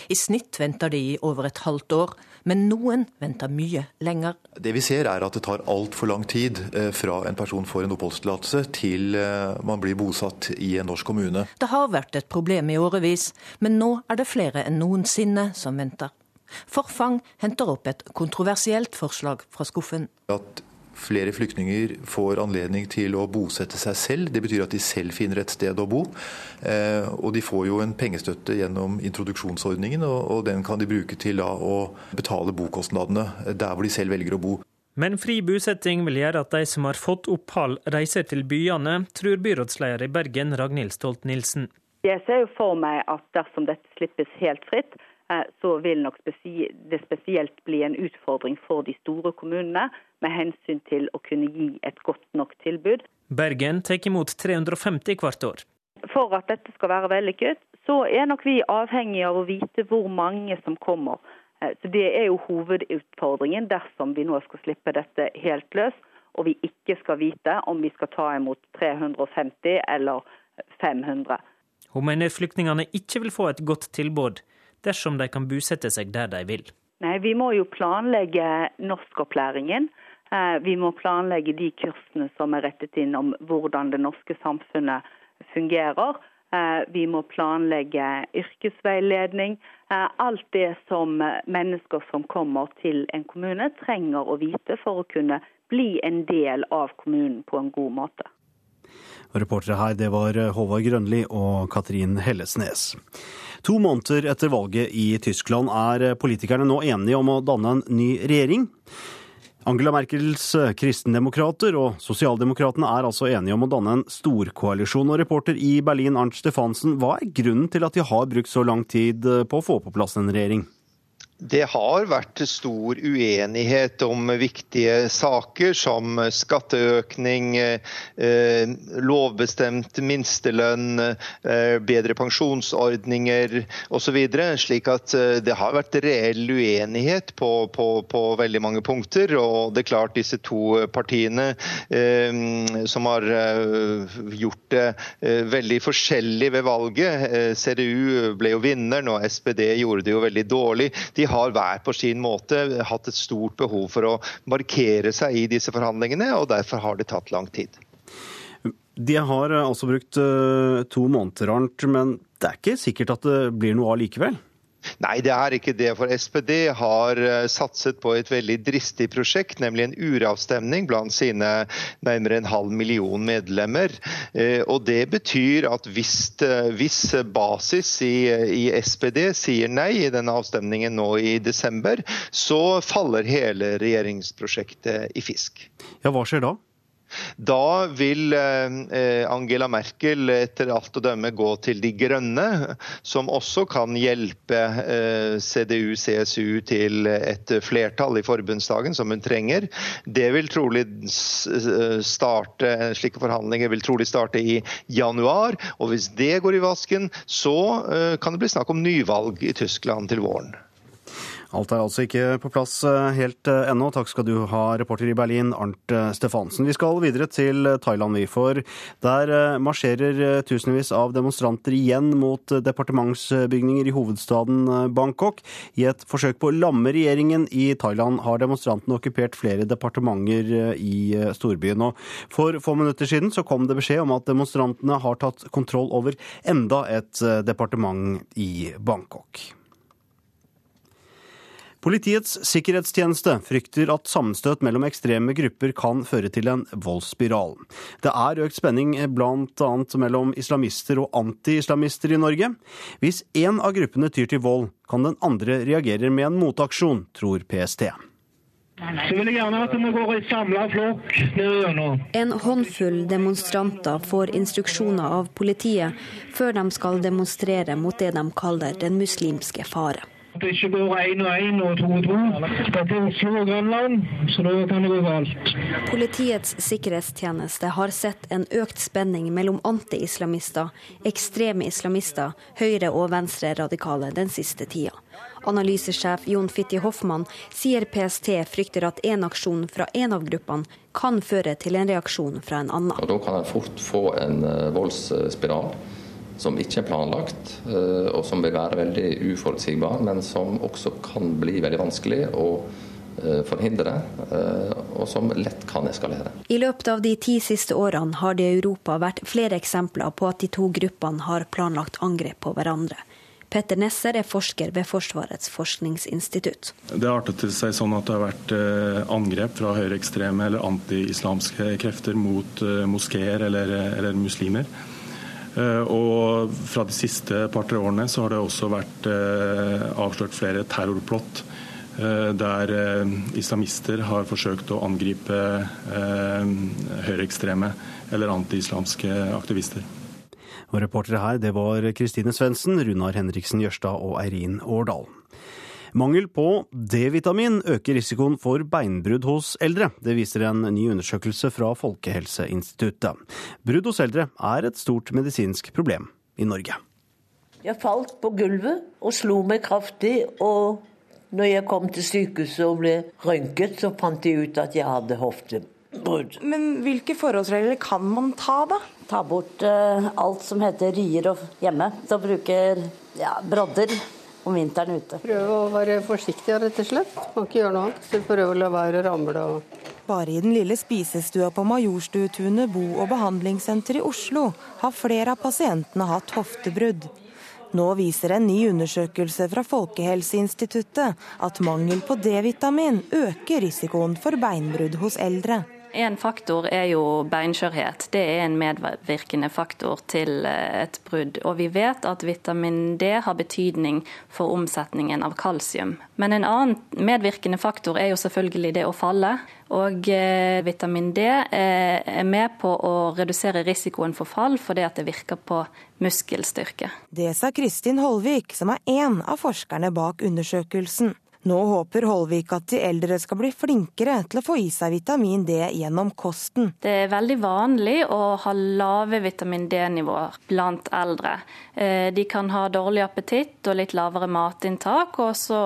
I snitt venter de i over et halvt år, men noen venter mye lenger. Det vi ser er at det tar altfor lang tid eh, fra en person får en oppholdstillatelse til eh, man blir bosatt i en norsk kommune. Det har vært et problem i årevis, men nå er det flere enn noensinne som venter. Forfang henter opp et kontroversielt forslag fra skuffen. At flere flyktninger får anledning til å bosette seg selv. Det betyr at de selv finner et sted å bo. Eh, og de får jo en pengestøtte gjennom introduksjonsordningen, og den kan de bruke til å betale bokostnadene der hvor de selv velger å bo. Men fri bosetting vil gjøre at de som har fått opphold, reiser til byene, tror byrådsleder i Bergen Ragnhild Stolt-Nielsen. Jeg ser jo for meg at dersom dette slippes helt fritt, så vil nok det spesielt bli en utfordring for de store kommunene med hensyn til å kunne gi et godt nok tilbud. Bergen tar imot 350 hvert år. For at dette skal være vellykket, så er nok vi avhengig av å vite hvor mange som kommer. Eh, så Det er jo hovedutfordringen dersom vi nå skal slippe dette helt løs, og vi ikke skal vite om vi skal ta imot 350 eller 500. Hun mener flyktningene ikke vil få et godt tilbud dersom de kan bosette seg der de vil. Nei, Vi må jo planlegge norskopplæringen. Eh, vi må planlegge de kursene som er rettet inn om hvordan det norske samfunnet fungerer. Eh, vi må planlegge yrkesveiledning. Eh, alt det som mennesker som kommer til en kommune trenger å vite for å kunne bli en del av kommunen på en god måte. Reportere her, det var Håvard Grønli og Katrin Hellesnes. To måneder etter valget i Tyskland er politikerne nå enige om å danne en ny regjering. Angela Merkels kristendemokrater og sosialdemokratene er altså enige om å danne en storkoalisjon. Og reporter i Berlin, Arnt Stefansen, hva er grunnen til at de har brukt så lang tid på å få på plass en regjering? Det har vært stor uenighet om viktige saker som skatteøkning, eh, lovbestemt minstelønn, eh, bedre pensjonsordninger osv. Slik at eh, det har vært reell uenighet på, på, på, veldig mange punkter. Og det er klart disse to partiene som har gjort det veldig forskjellig ved valget. CDU ble jo vinneren, og SPD gjorde det jo veldig dårlig. De har hver på sin måte hatt et stort behov for å markere seg i disse forhandlingene, og derfor har det tatt lang tid. De har altså brukt eh, to måneder, Arnt, men det er ikke sikkert at det blir noe av likevel? Nei, det er ikke det. For SPD har eh, satset på et veldig dristig prosjekt, nemlig en uravstemning blant sine nærmere en halv million medlemmer. Eh, og Det betyr at hvis, eh, hvis basis i, i, SPD sier nei i denne avstemningen nå i desember, så faller hele regjeringsprosjektet i fisk. Ja, Hva skjer da? Da vil eh, Angela Merkel etter alt å dømme gå til De grønne, som også kan hjelpe eh, CDU-CSU til et flertall i forbundsdagen, som hun trenger. Det vil trolig starte, Slike forhandlinger vil trolig starte i januar. og Hvis det går i vasken, så eh, kan det bli snakk om nyvalg i Tyskland til våren. Alt er altså ikke på plass eh, helt eh, ennå. Takk skal du ha, reporter i Berlin, Arnt eh, Stefansen. Vi skal videre til Thailand, vi. For der marsjerer tusenvis av demonstranter igjen mot departementsbygninger i hovedstaden Bangkok. I et forsøk på å lamme regjeringen i Thailand har demonstrantene okkupert flere departementer i storbyen. Og for få minutter siden så kom det beskjed om at demonstrantene har tatt kontroll over enda et departement i Bangkok. Politiets sikkerhetstjeneste frykter at sammenstøt mellom ekstreme grupper kan føre til en voldsspiral. Det er økt spenning bl.a. mellom islamister og anti-islamister i Norge. Hvis én av gruppene tyr til vold, kan den andre reagere med en motaksjon, tror PST. Så vil jeg gjerne at vi går i samla flokk. En håndfull demonstranter får instruksjoner av politiet før de skal demonstrere mot det de kaller den muslimske fare. At det ikke går én og én og to og to. Dette er Oslo og Grønland, så da kan det gå galt. Politiets sikkerhetstjeneste har sett en økt spenning mellom anti-islamister, ekstreme islamister, høyre- og venstre-radikale den siste tida. Analysesjef Jon Fitti Hoffmann sier PST frykter at en aksjon fra en av gruppene kan føre til en reaksjon fra en annen. Og da kan en fort få en eh, voldsspiral som ikke er planlagt, eh, og som vil være veldig uforutsigbar, men som også kan bli veldig vanskelig å eh, forhindre, eh, og som lett kan eskalere. I løpet av de ti siste årene har det i Europa vært flere eksempler på at de to gruppene har planlagt angrep på hverandre. Petter Nesser er forsker ved Forsvarets forskningsinstitutt. Det har artet seg sånn at det har vært angrep fra høyreekstreme eller anti-islamske krefter mot moskeer eller, eller muslimer. Eh, og fra de siste par-tre årene så har det også vært eh, avslørt flere terrorplott eh, der islamister har forsøkt å angripe høyreekstreme eller antiislamske aktivister. Og reportere her, det var Kristine Svendsen, Runar Henriksen Jørstad og Eirin Årdal. Mangel på D-vitamin øker risikoen for beinbrudd hos eldre. Det viser en ny undersøkelse fra Folkehelseinstituttet. Brudd hos eldre er et stort medisinsk problem i Norge. Jeg falt på gulvet og slo meg kraftig. og når jeg kom til sykehuset og ble røntget, så fant de ut at jeg hadde hoftebrudd. Men hvilke forholdsregler kan man ta, da? Ta bort uh, alt som heter rier hjemme. Så bruker ja, brodder om vinteren ute. Prøve å være forsiktig, rett og slett. Man ikke gjøre noe annet. Så prøve å la være å ramle. og... Bare i den lille spisestua på Majorstutunet bo- og behandlingssenter i Oslo har flere av pasientene hatt hoftebrudd. Nå viser en ny undersøkelse fra Folkehelseinstituttet at mangel på D-vitamin øker risikoen for beinbrudd hos eldre. En faktor er jo beinskjørhet. Det er en medvirkende faktor til eh, et brudd. Og vi vet at vitamin D har betydning for omsetningen av kalsium. Men en annen medvirkende faktor er jo selvfølgelig det å falle. Og eh, vitamin D eh, er med på å redusere risikoen for fall, fordi at det virker på muskelstyrke. Det sa Kristin Holvik, som er en av forskerne bak undersøkelsen. Nå håper Holvik at de eldre skal bli flinkere til å få i seg vitamin D gjennom kosten. Det er veldig vanlig å ha lave vitamin D-nivåer blant eldre. Eh, de kan ha dårlig appetitt og litt lavere matinntak, og så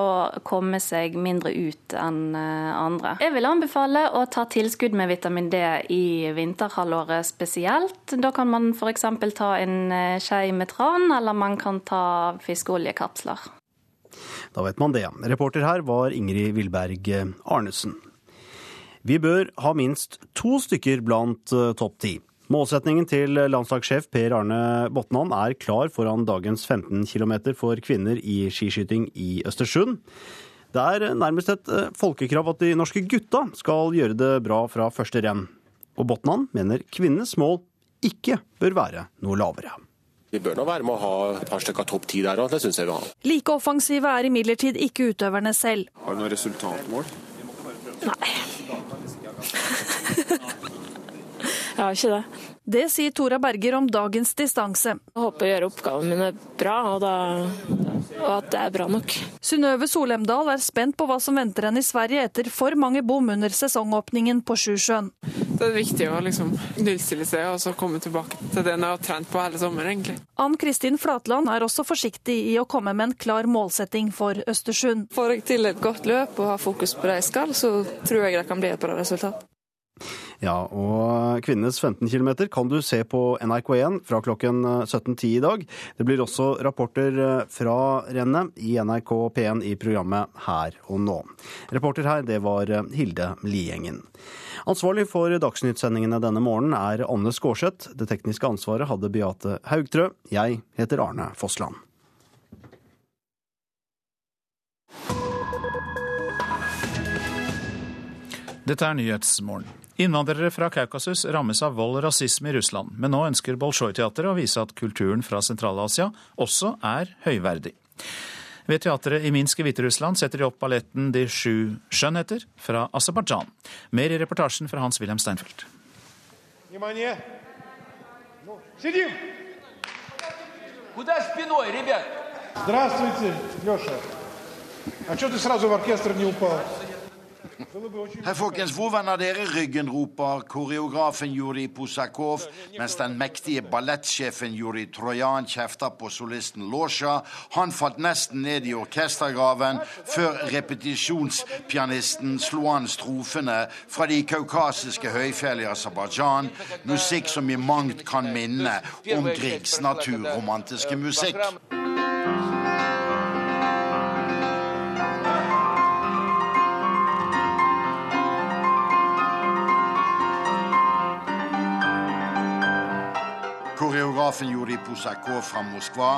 komme seg mindre ut enn eh, andre. Jeg vil anbefale å ta tilskudd med vitamin D i vinterhalvåret spesielt. Da kan man f.eks. ta en eh, skje med tran, eller man kan ta fiskeoljekapsler. Da vet man det. Reporter her var Ingrid Vilberg Arnesen. Vi bør ha minst to stykker blant eh, topp ti. Målsetningen til landslagssjef Per Arne Botnan er klar foran dagens 15 km for kvinner i skiskyting i Østersund. Det er nærmest et eh, folkekrav at de norske gutta skal gjøre det bra fra første renn. Og Botnan mener kvinnenes mål ikke bør være noe lavere. Vi bør nå være med å ha et par stykker topp ti der òg, det syns jeg vi har. Like offensive er imidlertid ikke utøverne selv. Har du noe resultatmål? Nei. Jeg har ikke det. Det sier Tora Berger om dagens distanse. Jeg håper å gjøre oppgavene mine bra, og, da, og at det er bra nok. Synnøve Solemdal er spent på hva som venter henne i Sverige etter for mange bom under sesongåpningen på Sjusjøen. Det er viktig å liksom nullstille seg og så komme tilbake til det en har trent på hele sommeren. egentlig. Ann Kristin Flatland er også forsiktig i å komme med en klar målsetting for Østersund. Får jeg til et godt løp og har fokus på det jeg skal, så tror jeg det kan bli et bra resultat. Ja, og kvinnenes 15 km kan du se på NRK1 fra klokken 17.10 i dag. Det blir også rapporter fra rennet i NRK P1 i programmet Her og nå. Reporter her, det var Hilde Liengen. Ansvarlig for dagsnyttsendingene denne morgenen er Anne Skårseth. Det tekniske ansvaret hadde Beate Haugtrø. Jeg heter Arne Fossland. Dette er Nyhetsmorgen. Innvandrere fra Kaukasus rammes av vold og rasisme i Russland, men nå ønsker Bolsjoj-teatret å vise at kulturen fra Sentral-Asia også er høyverdig. Ved teatret i Minsk i Hviterussland setter de opp balletten De sju skjønnheter fra Aserbajdsjan. Mer i reportasjen fra Hans-Wilhelm Steinfeld. Здравствуйте, Леша. А что ты сразу в оркестр не упал? Her, folkens, hvor vender dere ryggen, roper koreografen Juri Pusakov, mens den mektige ballettsjefen Juri Trojan kjefter på solisten Losja. Han falt nesten ned i orkestergraven før repetisjonspianisten slo an strofene fra de kaukasiske høyfjell i Aserbajdsjan, musikk som i mangt kan minne om Griegs naturromantiske musikk. Koreografen Juri Pusakov fra Moskva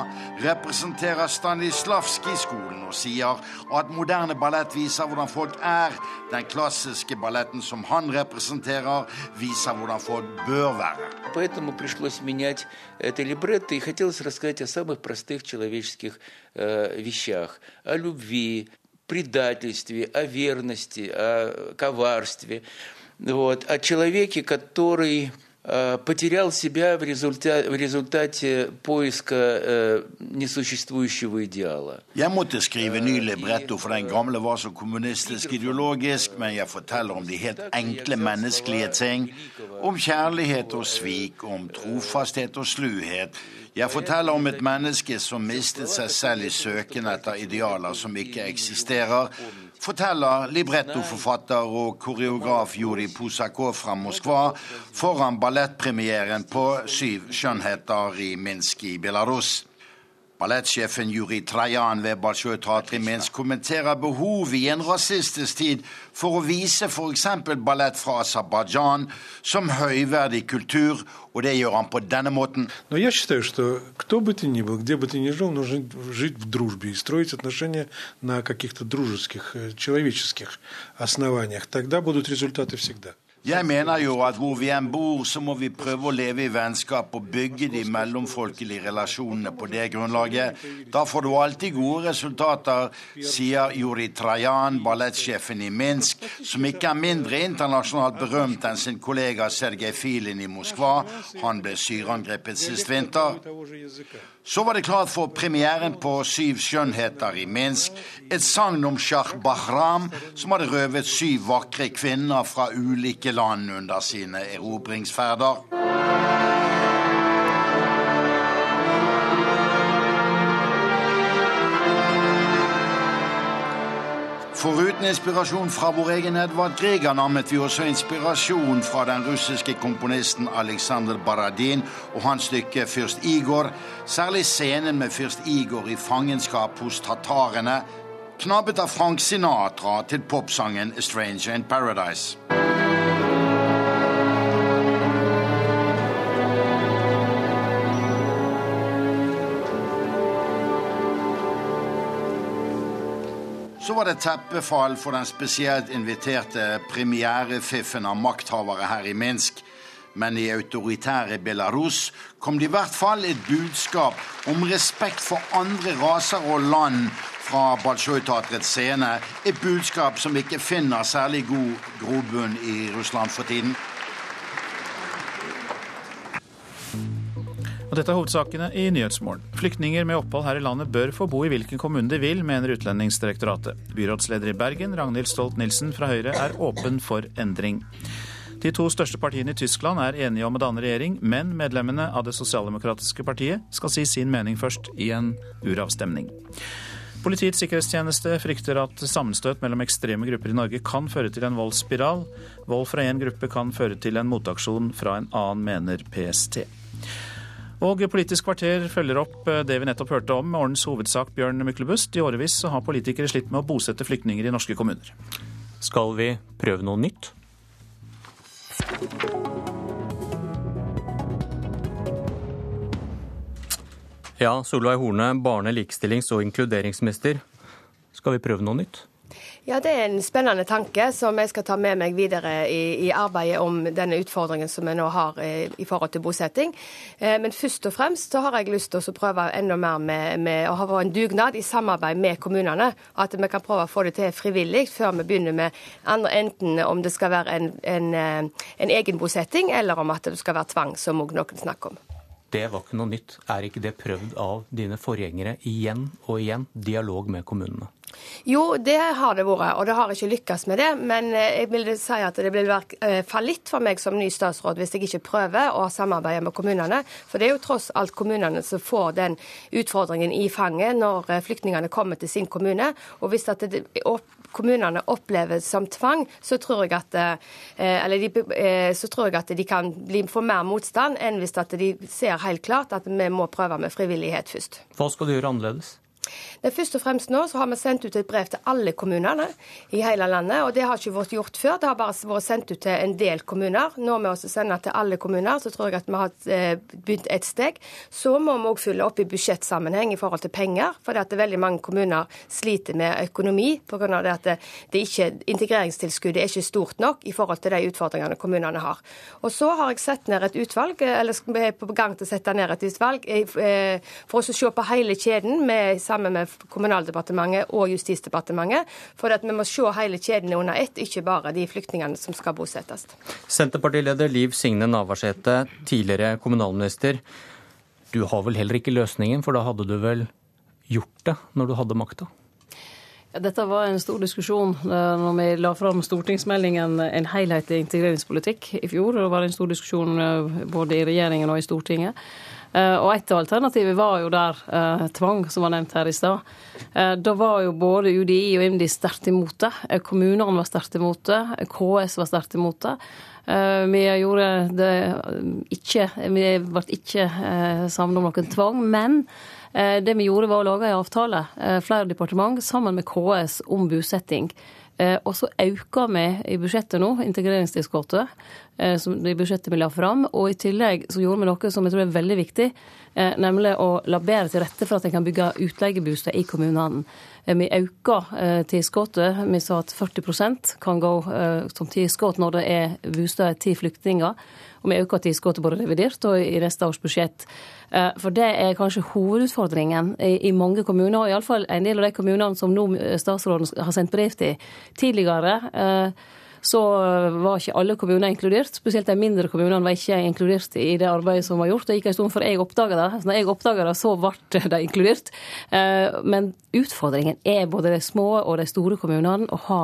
representerer Stanislavskij-skolen og sier at moderne ballett viser hvordan folk er. Den klassiske balletten som han representerer, viser hvordan folk bør være. Поэтому пришлось менять это либретто, и хотелось рассказать о самых простых человеческих э, вещах. О любви, предательстве, о верности, о коварстве. Вот. О человеке, который потерял себя в результате, в результате поиска несуществующего идеала. Jeg måtte skrive ny libretto, for den gamle var så kommunistisk ideologisk, men jeg forteller om de helt enkle menneskelige ting. Om kjærlighet og svik, om trofasthet og sluhet. Jeg forteller om et menneske som mistet seg selv i søken etter idealer som ikke eksisterer forteller librettoforfatter og koreograf Juri Posakov fra Moskva foran ballettpremieren på Syv skjønnheter i Minsk i Belarus. Ballettsjefen Juri Trajan ved i Minsk kommenterer behovet i en rasistisk tid for å vise f.eks. ballett fra Aserbajdsjan som høyverdig kultur, og det gjør han på denne måten. Но я считаю, что кто бы ты ни был, где бы ты ни жил, нужно жить в дружбе и строить отношения на каких-то дружеских, человеческих основаниях. Тогда будут результаты всегда. Jeg mener jo at hvor vi enn bor, så må vi prøve å leve i vennskap og bygge de mellomfolkelige relasjonene på det grunnlaget. Da får du alltid gode resultater, sier Juri Trajan, ballettsjefen i Minsk, som ikke er mindre internasjonalt berømt enn sin kollega Sergej Filin i Moskva. Han ble syreangrepet sist vinter. Så var det klart for premieren på Syv skjønnheter i Minsk. Et sagn om Shah Bahram, som hadde røvet syv vakre kvinner fra ulike land under sine erobringsferder. Foruten inspirasjon fra vår egen Edvard Grieg anammet vi også inspirasjon fra den russiske komponisten Aleksandr Baradin og hans stykke Fyrst Igor, særlig scenen med fyrst Igor i fangenskap hos tatarene, knabbet av Frank Sinatra til popsangen Stranger in Paradise. Så var det teppefall for den spesielt inviterte premierefiffen av makthavere her i Minsk. Men i autoritære Belarus kom det i hvert fall et budskap om respekt for andre raser og land fra Balsjoj-teatrets scene. Et budskap som ikke finner særlig god grobunn i Russland for tiden. Og dette er hovedsakene i Nyhetsmorgen. Flyktninger med opphold her i landet bør få bo i hvilken kommune de vil, mener Utlendingsdirektoratet. Byrådsleder i Bergen, Ragnhild Stolt-Nielsen fra Høyre, er åpen for endring. De to største partiene i Tyskland er enige om å danne regjering, men medlemmene av det sosialdemokratiske partiet skal si sin mening først, i en uravstemning. Politiets sikkerhetstjeneste frykter at sammenstøt mellom ekstreme grupper i Norge kan føre til en voldsspiral. Vold fra én gruppe kan føre til en motaksjon fra en annen, mener PST. Og Politisk kvarter følger opp det vi nettopp hørte om morgens hovedsak Bjørn Myklebust. I årevis har politikere slitt med å bosette flyktninger i norske kommuner. Skal vi prøve noe nytt? Ja, Solveig Horne, barne-, likestillings- og inkluderingsminister. Skal vi prøve noe nytt? Ja, Det er en spennende tanke som jeg skal ta med meg videre i, i arbeidet om denne utfordringen som vi nå har i, i forhold til bosetting. Eh, men først og fremst så har jeg lyst til å prøve enda mer med, med å ha en dugnad i samarbeid med kommunene. At vi kan prøve å få det til frivillig før vi begynner med andre, enten om det skal være en, en, en egen bosetting, eller om at det skal være tvang, som òg noen snakker om. Det var ikke noe nytt. Er ikke det prøvd av dine forgjengere igjen og igjen? Dialog med kommunene? Jo, det har det vært, og det har ikke lykkes med det. Men jeg vil si at det vil være fallitt for meg som ny statsråd hvis jeg ikke prøver å samarbeide med kommunene. For det er jo tross alt kommunene som får den utfordringen i fanget når flyktningene kommer til sin kommune. Og hvis det kommunene opplever som tvang, så tror jeg at, de, så tror jeg at de kan få mer motstand enn hvis de ser helt klart at vi må prøve med frivillighet først. Hva skal du gjøre annerledes? Det er først og fremst nå så har vi sendt ut et brev til alle kommunene i hele landet. og Det har ikke vært gjort før. Det har bare vært sendt ut til en del kommuner. Nå vi også sende til alle kommuner. Så tror jeg at vi har begynt et steg. Så må vi òg fylle opp i budsjettsammenheng i forhold til penger. For det at veldig mange kommuner sliter med økonomi pga. at det, ikke, integreringstilskuddet er ikke stort nok i forhold til de utfordringene kommunene har. Og så har jeg sett ned et utvalg, eller er på gang til å sette ned et utvalg for å se på hele kjeden med sammen med Kommunaldepartementet og Justisdepartementet. For at vi må se hele kjeden under ett, ikke bare de flyktningene som skal bosettes. Senterpartileder Liv Signe Navarsete, tidligere kommunalminister. Du har vel heller ikke løsningen, for da hadde du vel gjort det når du hadde makta? Dette var en stor diskusjon eh, når vi la fram stortingsmeldingen En helhetlig integreringspolitikk i fjor. Det var en stor diskusjon eh, både i regjeringen og i Stortinget. Eh, og et av alternativene var jo der tvang, som var nevnt her i stad. Da var jo både UDI og IMDi sterkt imot det. Kommunene var sterkt imot det. KS var sterkt imot det. Vi gjorde det ikke Vi ble ikke samla om noen tvang. Men Eh, det vi gjorde, var å lage en avtale, eh, flere departement, sammen med KS om bosetting. Eh, og så auka vi i budsjettet nå integreringstilskottet, i budsjettet vi la fram. Og i tillegg så gjorde vi noe som jeg tror er veldig viktig, nemlig å la bedre til rette for at en kan bygge utleieboliger i kommunene. Vi auka tilskuddet. Vi sa at 40% kan gå som tilskudd når det er boliger til flyktninger. Og vi auka tilskuddet både revidert og i neste års budsjett. Eh, for det er kanskje hovedutfordringen i mange kommuner, og iallfall en del av de kommunene som nå eh, statsråden har sendt brev til tidligere. Eh, så var ikke alle kommuner inkludert. Spesielt de mindre kommunene var ikke inkludert i det arbeidet som var gjort. Det gikk en stund før jeg oppdaga det. Så når jeg oppdaga det, så ble de inkludert. Men utfordringen er både de små og de store kommunene å ha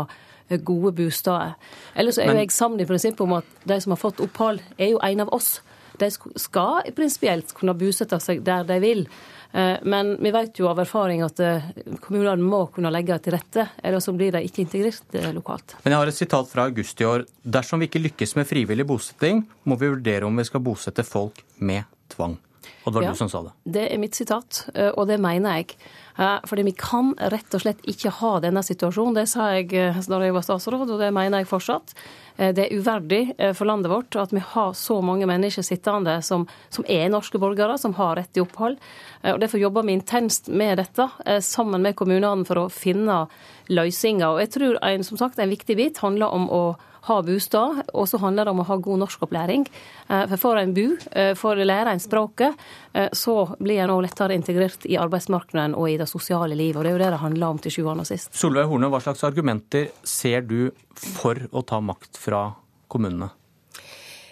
gode bosteder. Ellers er jo jeg sammen i prinsippet om at de som har fått opphold, er jo en av oss. De skal prinsipielt kunne bosette seg der de vil. Eh, men vi vet jo av erfaring at eh, kommunene må kunne legge til rette, ellers blir de ikke integrert eh, lokalt. Men jeg har et sitat fra august i år. Dersom vi ikke lykkes med frivillig bosetting, må vi vurdere om vi skal bosette folk med tvang. Og det var ja, du som sa det. Det er mitt sitat, og det mener jeg. Fordi vi kan rett og slett ikke ha denne situasjonen. Det sa jeg da jeg var statsråd, og det mener jeg fortsatt. Eh, det er uverdig eh, for landet vårt at vi har så mange mennesker sittende som, som er norske borgere, som har rett til opphold. Eh, og Derfor jobber vi intenst med dette, sammen med kommunene, for å finne løsninger. Og jeg tror en, som sagt, en viktig bit handler om å ha bostad, og så handler det om å ha god norskopplæring. Eh, for får en bo, eh, får lære en språket, eh, så blir en òg lettere integrert i arbeidsmarkedet og i det sosiale livet. Og det er jo det det handler om til sjuende og sist. Solveig Horne, hva slags argumenter ser du for å ta makt fra kommunene?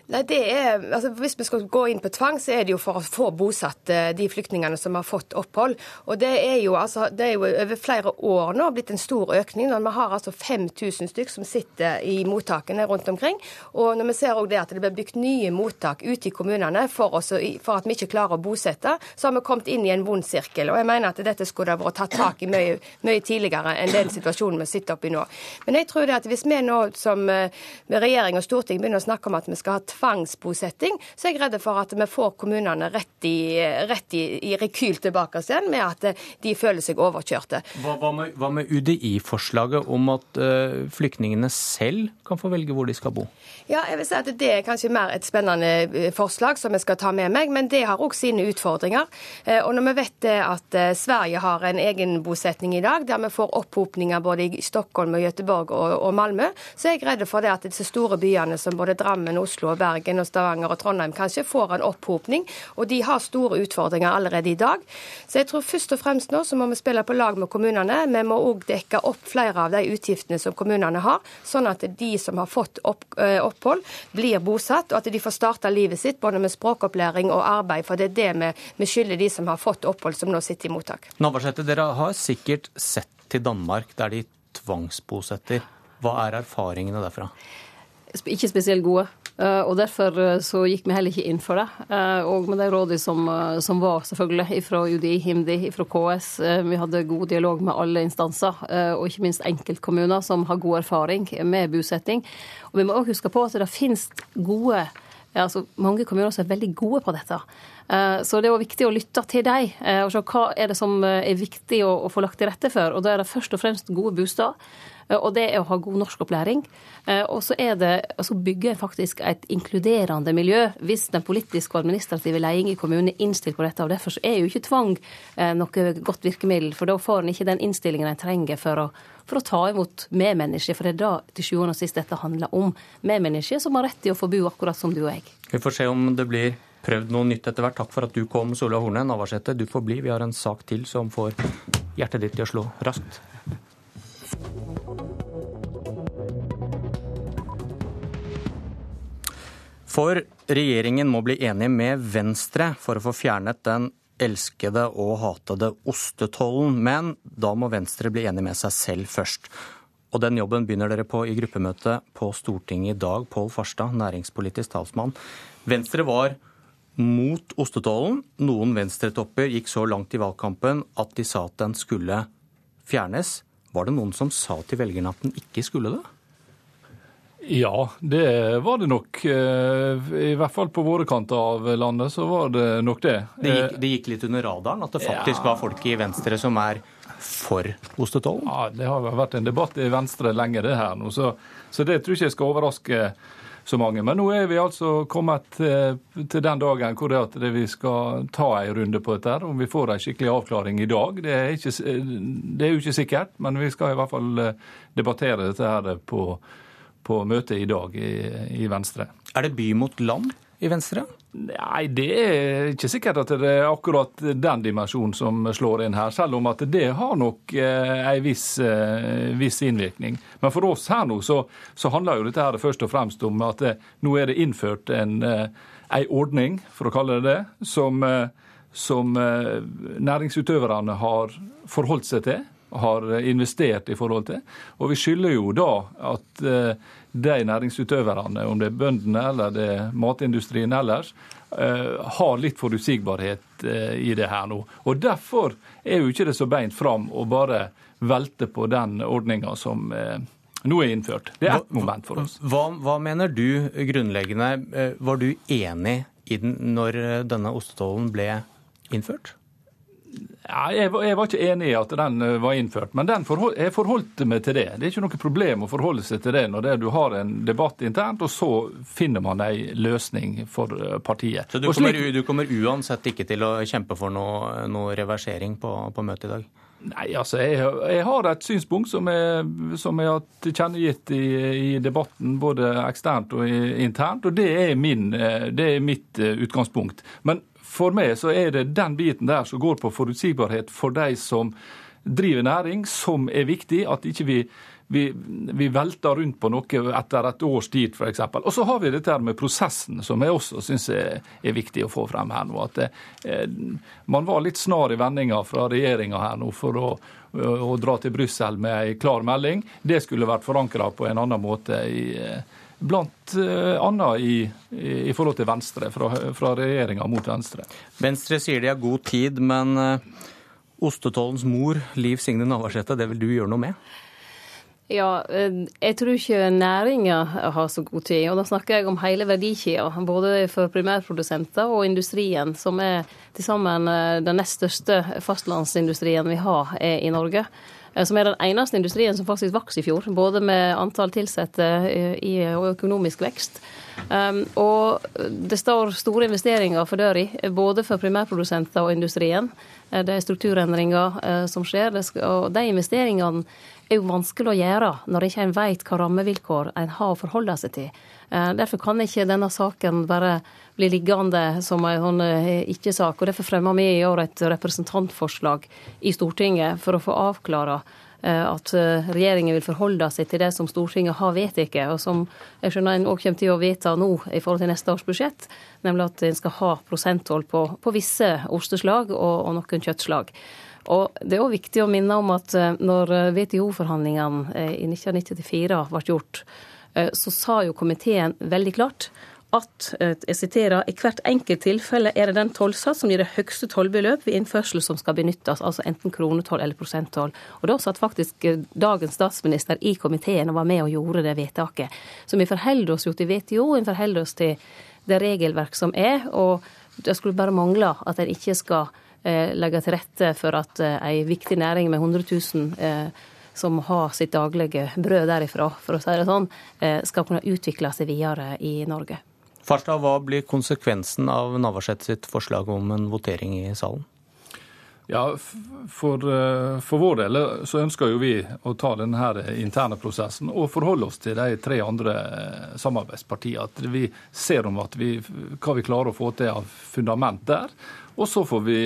Nei, det er, altså Hvis vi skal gå inn på tvang, så er det jo for å få bosatt eh, de flyktningene som har fått opphold. Og Det er jo, altså, det er jo over flere år nå blitt en stor økning. når Vi har altså 5000 stykk som sitter i mottakene rundt omkring. Og når vi ser også det at det blir bygd nye mottak ute i kommunene for, oss, for at vi ikke klarer å bosette, så har vi kommet inn i en vond sirkel. Og jeg mener at dette skulle det vært tatt tak i mye, mye tidligere enn den situasjonen vi sitter oppi nå. Men jeg tror det at hvis vi nå som eh, regjering og storting begynner å snakke om at vi skal ha tvangsbosetting, så er jeg redd for at vi får kommunene rett i, rett i, i rekyl tilbake igjen, med at de føler seg overkjørte. Hva, hva med, med UDI-forslaget om at uh, flyktningene selv kan få velge hvor de skal bo? Ja, jeg vil si at Det er kanskje mer et spennende eh, forslag som jeg skal ta med meg, men det har òg sine utfordringer. Uh, og når vi vet at uh, Sverige har en egen bosetning i dag, der vi får opphopninger både i Stockholm, og Göteborg og, og Malmö, så er jeg redd for det at disse store byene som både Drammen, Oslo og Bergen Bergen og Stavanger og Trondheim kanskje får en opphopning. Og de har store utfordringer allerede i dag. Så jeg tror først og fremst nå så må vi spille på lag med kommunene. Vi må òg dekke opp flere av de utgiftene som kommunene har, sånn at de som har fått opp, eh, opphold, blir bosatt, og at de får starta livet sitt både med språkopplæring og arbeid. For det er det vi, vi skylder de som har fått opphold, som nå sitter i mottak. Navarsete, dere har sikkert sett til Danmark, der de tvangsbosetter. Hva er erfaringene derfra? Ikke spesielt gode. Eh, og Derfor eh, så gikk vi heller ikke inn for det. Eh, og med de rådene som, som, var, selvfølgelig, fra UDI, HIMDI, fra KS. Vi hadde god dialog med alle instanser, og ikke minst enkeltkommuner som har god erfaring med bosetting. Og vi må også huske på at det finnes gode altså mange kommuner som er veldig gode på dette. Så det er jo viktig å lytte til dem og se hva er det som er viktig å, få lagt til rette for. Og da er det først og fremst gode bosteder. Eh, og det er å ha god norskopplæring. Eh, og så er det å bygger bygge faktisk et inkluderende miljø, hvis den politiske og administrative ledelsen i kommunen er innstilt på dette. og Derfor er jo ikke tvang eh, noe godt virkemiddel, for da får en ikke den innstillingen en trenger for å, for å ta imot medmennesker. For det er da til sjuende og sist dette handler om. Medmennesker som har rett til å få bo akkurat som du og jeg. Vi får se om det blir prøvd noe nytt etter hvert. Takk for at du kom, Solveig Horne. Navarsete, du får bli. Vi har en sak til som får hjertet ditt til å slå raskt. For regjeringen må bli enig med Venstre for å få fjernet den elskede og hatede ostetollen. Men da må Venstre bli enig med seg selv først. Og den jobben begynner dere på i gruppemøtet på Stortinget i dag. Pål Farstad, næringspolitisk talsmann. Venstre var mot ostetollen. Noen venstretopper gikk så langt i valgkampen at de sa at den skulle fjernes. Var det noen som sa til velgerne at den ikke skulle det? Ja, det var det nok. Eh, I hvert fall på våre kanter av landet så var det nok det. Det gikk, det gikk litt under radaren at det faktisk ja. var folk i Venstre som er for ostetollen? Ja, Det har vært en debatt i Venstre lenge, det her nå. Så, så det tror jeg ikke jeg skal overraske så mange. Men nå er vi altså kommet til, til den dagen hvor det at vi skal ta en runde på dette. Om vi får en skikkelig avklaring i dag, det er, ikke, det er jo ikke sikkert. Men vi skal i hvert fall eh, debattere dette her på på møtet i dag i, i Venstre. Er det by mot land i Venstre? Nei, det er ikke sikkert at det er akkurat den dimensjonen som slår inn her. Selv om at det har nok eh, en viss, eh, viss, innvirkning. Men for oss her nå så, så, handler jo dette her først og fremst om at eh, nå er det innført en, eh, en ordning, for å kalle det det, som, eh, som næringsutøverne har forholdt seg til har investert i forhold til. Og vi skylder jo da at eh, de næringsutøverne, om det er bøndene eller det er matindustrien ellers, eh, har litt forutsigbarhet eh, i det her nå. Og Derfor er jo ikke det så beint fram å bare velte på den ordninga som nå er innført. Det er ett moment for oss. Hva, hva, mener du grunnleggende? Var du enig i den når denne ostetollen ble innført? Ja, jeg, jeg, var ikke enig i at den eh, var innført, men forhold, jeg forholdt meg til det. Det er ikke noe problem å forholde seg til det når det, du har en debatt internt, og så finner man en løsning for eh, partiet. Så du kommer, du kommer uansett ikke til å kjempe for noe, noe reversering på, på møtet i dag? Nei, altså jeg, jeg, har et synspunkt som jeg, som jeg har tilkjennegitt i, i, debatten, både eksternt og internt, og det er, min, eh, det er mitt utgangspunkt. Men for meg så er det den biten der som går på forutsigbarhet for de som driver næring, som er viktig. At ikke vi, vi, vi velter rundt på noe etter et års tid, f.eks. Og så har vi dette med prosessen, som jeg også syns er, er, viktig å få frem her nå. At eh, man var litt snar i vendinga fra regjeringa her nå for å, å, dra til Brussel med ei klar melding. Det skulle vært forankra på en annen måte i eh, blant eh, annet i, i, forhold til Venstre, fra, fra regjeringa mot Venstre. Venstre sier de har god tid, men uh, ostetollens mor, Liv Signe Navarsete, det vil du gjøre noe med? Ja, eh, jeg tror ikke næringa har så god tid. Og da snakker jeg om hele verdikjeda, både for primærprodusenter og industrien, som er til sammen den nest største fastlandsindustrien vi har i Norge. Eh, som er den eneste industrien som faktisk vokste i fjor, både med antall ansatte eh, og økonomisk vekst. Um, og det står store investeringer for døra, både for primærprodusenter og industrien. Eh, det er strukturendringer som skjer, og de investeringene er jo vanskelig å gjøre når ikke en vet hva rammevilkår en har å forholde seg til. Derfor kan ikke denne saken bare bli liggende som en sånn eh, ikke-sak. og Derfor fremmer vi i år et representantforslag i Stortinget for å få avklare eh, at eh, regjeringen vil forholde seg til det som Stortinget har vedtatt, og som jeg skjønner en òg kommer til å vedta nå i forhold til neste års budsjett, nemlig at en skal ha prosenttoll på, på, visse osteslag og, og noen kjøttslag. Og Det er òg viktig å minne om at når WTO-forhandlingene i 1994 ble gjort, så sa jo komiteen veldig klart at eh, jeg siterer, i hvert enkelt tilfelle er det den tollsats som gir det høyeste tollbeløp ved innførsel som skal benyttes, altså enten kronetoll eller prosenttoll. Og Da satt faktisk eh, dagens statsminister i komiteen og var med og gjorde det vedtaket. Så vi forholder oss jo til WTO, vi forholder oss til det regelverk som er, og det skulle bare mangle at en ikke skal eh, legge til rette for at ei viktig næring med 100 000 eh, som har sitt daglige brød derifra, for å si det sånn, skal kunne utvikle seg videre i Norge. Farstad, hva blir konsekvensen av Navarsete sitt forslag om en votering i salen? Ja, for, eh, for, vår del eh, så ønsker jo vi å ta denne interne prosessen og forholde oss til de tre andre eh, samarbeidspartiene. At vi ser om vi, hva vi klarer å få til av fundament der. Og så får vi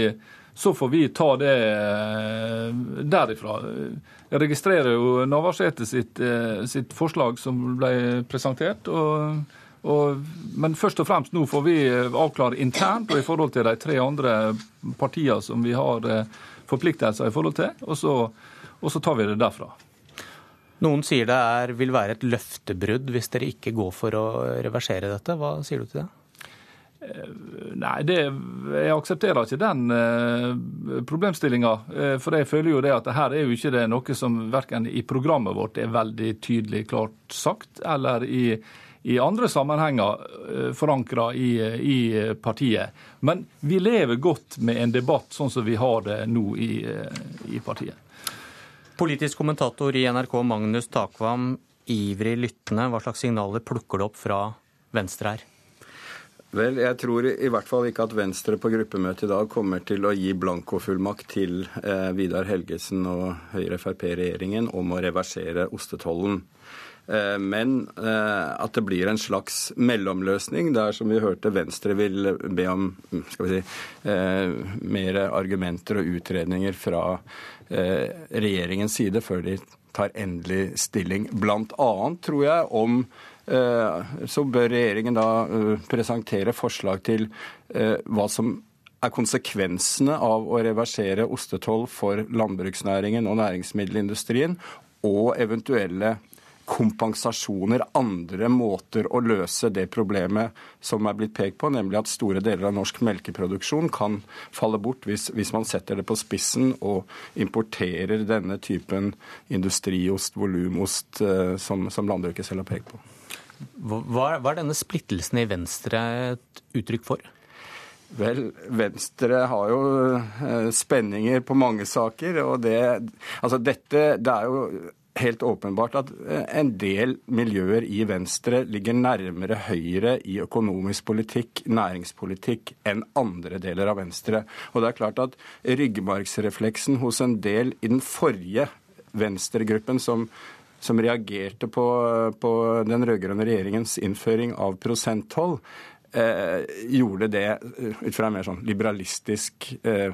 så får vi ta det eh, derifra. Jeg registrerer jo Navarsete sitt, eh, sitt forslag som ble presentert. og og, men først og fremst nå får vi avklare internt og i forhold til de tre andre partiene som vi har forpliktelser i forhold til, og så, og så tar vi det derfra. Noen sier det er, vil være et løftebrudd hvis dere ikke går for å reversere dette. Hva sier du til det? Eh, nei, det, jeg aksepterer ikke den uh, problemstillinga. For jeg føler jo det at her er jo ikke det noe som verken i programmet vårt er veldig tydelig klart sagt, eller i, i andre sammenhenger uh, forankra i, i, partiet. Men vi lever godt med en debatt sånn som vi har det nå i, i partiet. Politisk kommentator i NRK Magnus Takvam, ivrig lyttende. Hva slags signaler plukker du opp fra Venstre her? Vel, jeg tror i hvert fall ikke at Venstre på gruppemøtet i dag kommer til å gi blankofullmakt til eh, Vidar Helgesen og Høyre-Frp-regjeringen om å reversere ostetollen. Eh, men eh, at det blir en slags mellomløsning der, som vi hørte, Venstre vil be om skal vi si, eh, mer argumenter og utredninger fra regjeringens side før de tar endelig stilling. Blant annet, tror jeg, om så bør regjeringen da presentere forslag til hva som er konsekvensene av å reversere ostetoll for landbruksnæringen og næringsmiddelindustrien, og eventuelle kompensasjoner, andre måter å løse det problemet som er blitt pekt på, nemlig at store deler av norsk melkeproduksjon kan falle bort hvis, hvis man setter det på spissen og importerer denne typen industriost, volumost, som, som landbruket selv har pekt på. Hva, hva er denne splittelsen i Venstre et uttrykk for? Vel, Venstre har jo eh, spenninger på mange saker. og det, altså dette, det er jo helt åpenbart at eh, en del miljøer i Venstre ligger nærmere Høyre i økonomisk politikk, næringspolitikk, enn andre deler av Venstre. Og det er klart at ryggmargsrefleksen hos en del i den forrige Venstre-gruppen som som reagerte på, på den rød-grønne regjeringens innføring av prosenttoll, eh, gjorde det eh, ut fra en mer sånn liberalistisk eh,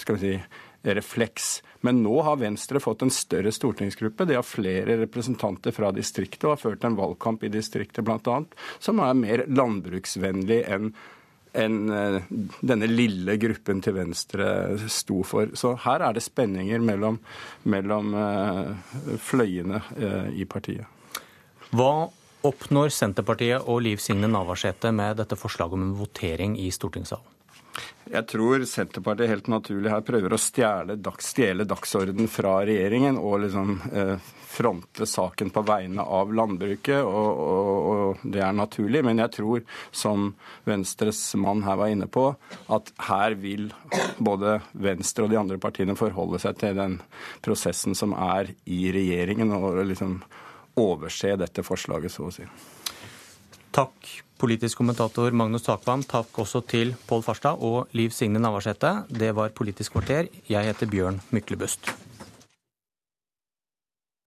skal vi si, refleks. Men nå har Venstre fått en større stortingsgruppe. De har flere representanter fra distriktet og har ført en valgkamp i distriktet bl.a. som er mer landbruksvennlig enn enn eh, denne lille gruppen til Venstre sto for. Så her er det spenninger mellom, mellom eh, fløyene eh, i partiet. Hva oppnår Senterpartiet og Liv Signe Navarsete med dette forslaget om en votering i stortingssalen? Jeg tror Senterpartiet helt naturlig her prøver å stjele, dags, dagsorden fra regjeringen og liksom eh, fronte saken på vegne av landbruket, og, og, og, det er naturlig. Men jeg tror, som Venstres mann her var inne på, at her vil både Venstre og de andre partiene forholde seg til den prosessen som er i regjeringen, og liksom overse dette forslaget, så å si. Takk, politisk kommentator Magnus Takvam. Takk også til Pål Farstad og Liv Signe Navarsete. Det var Politisk kvarter. Jeg heter Bjørn Myklebust.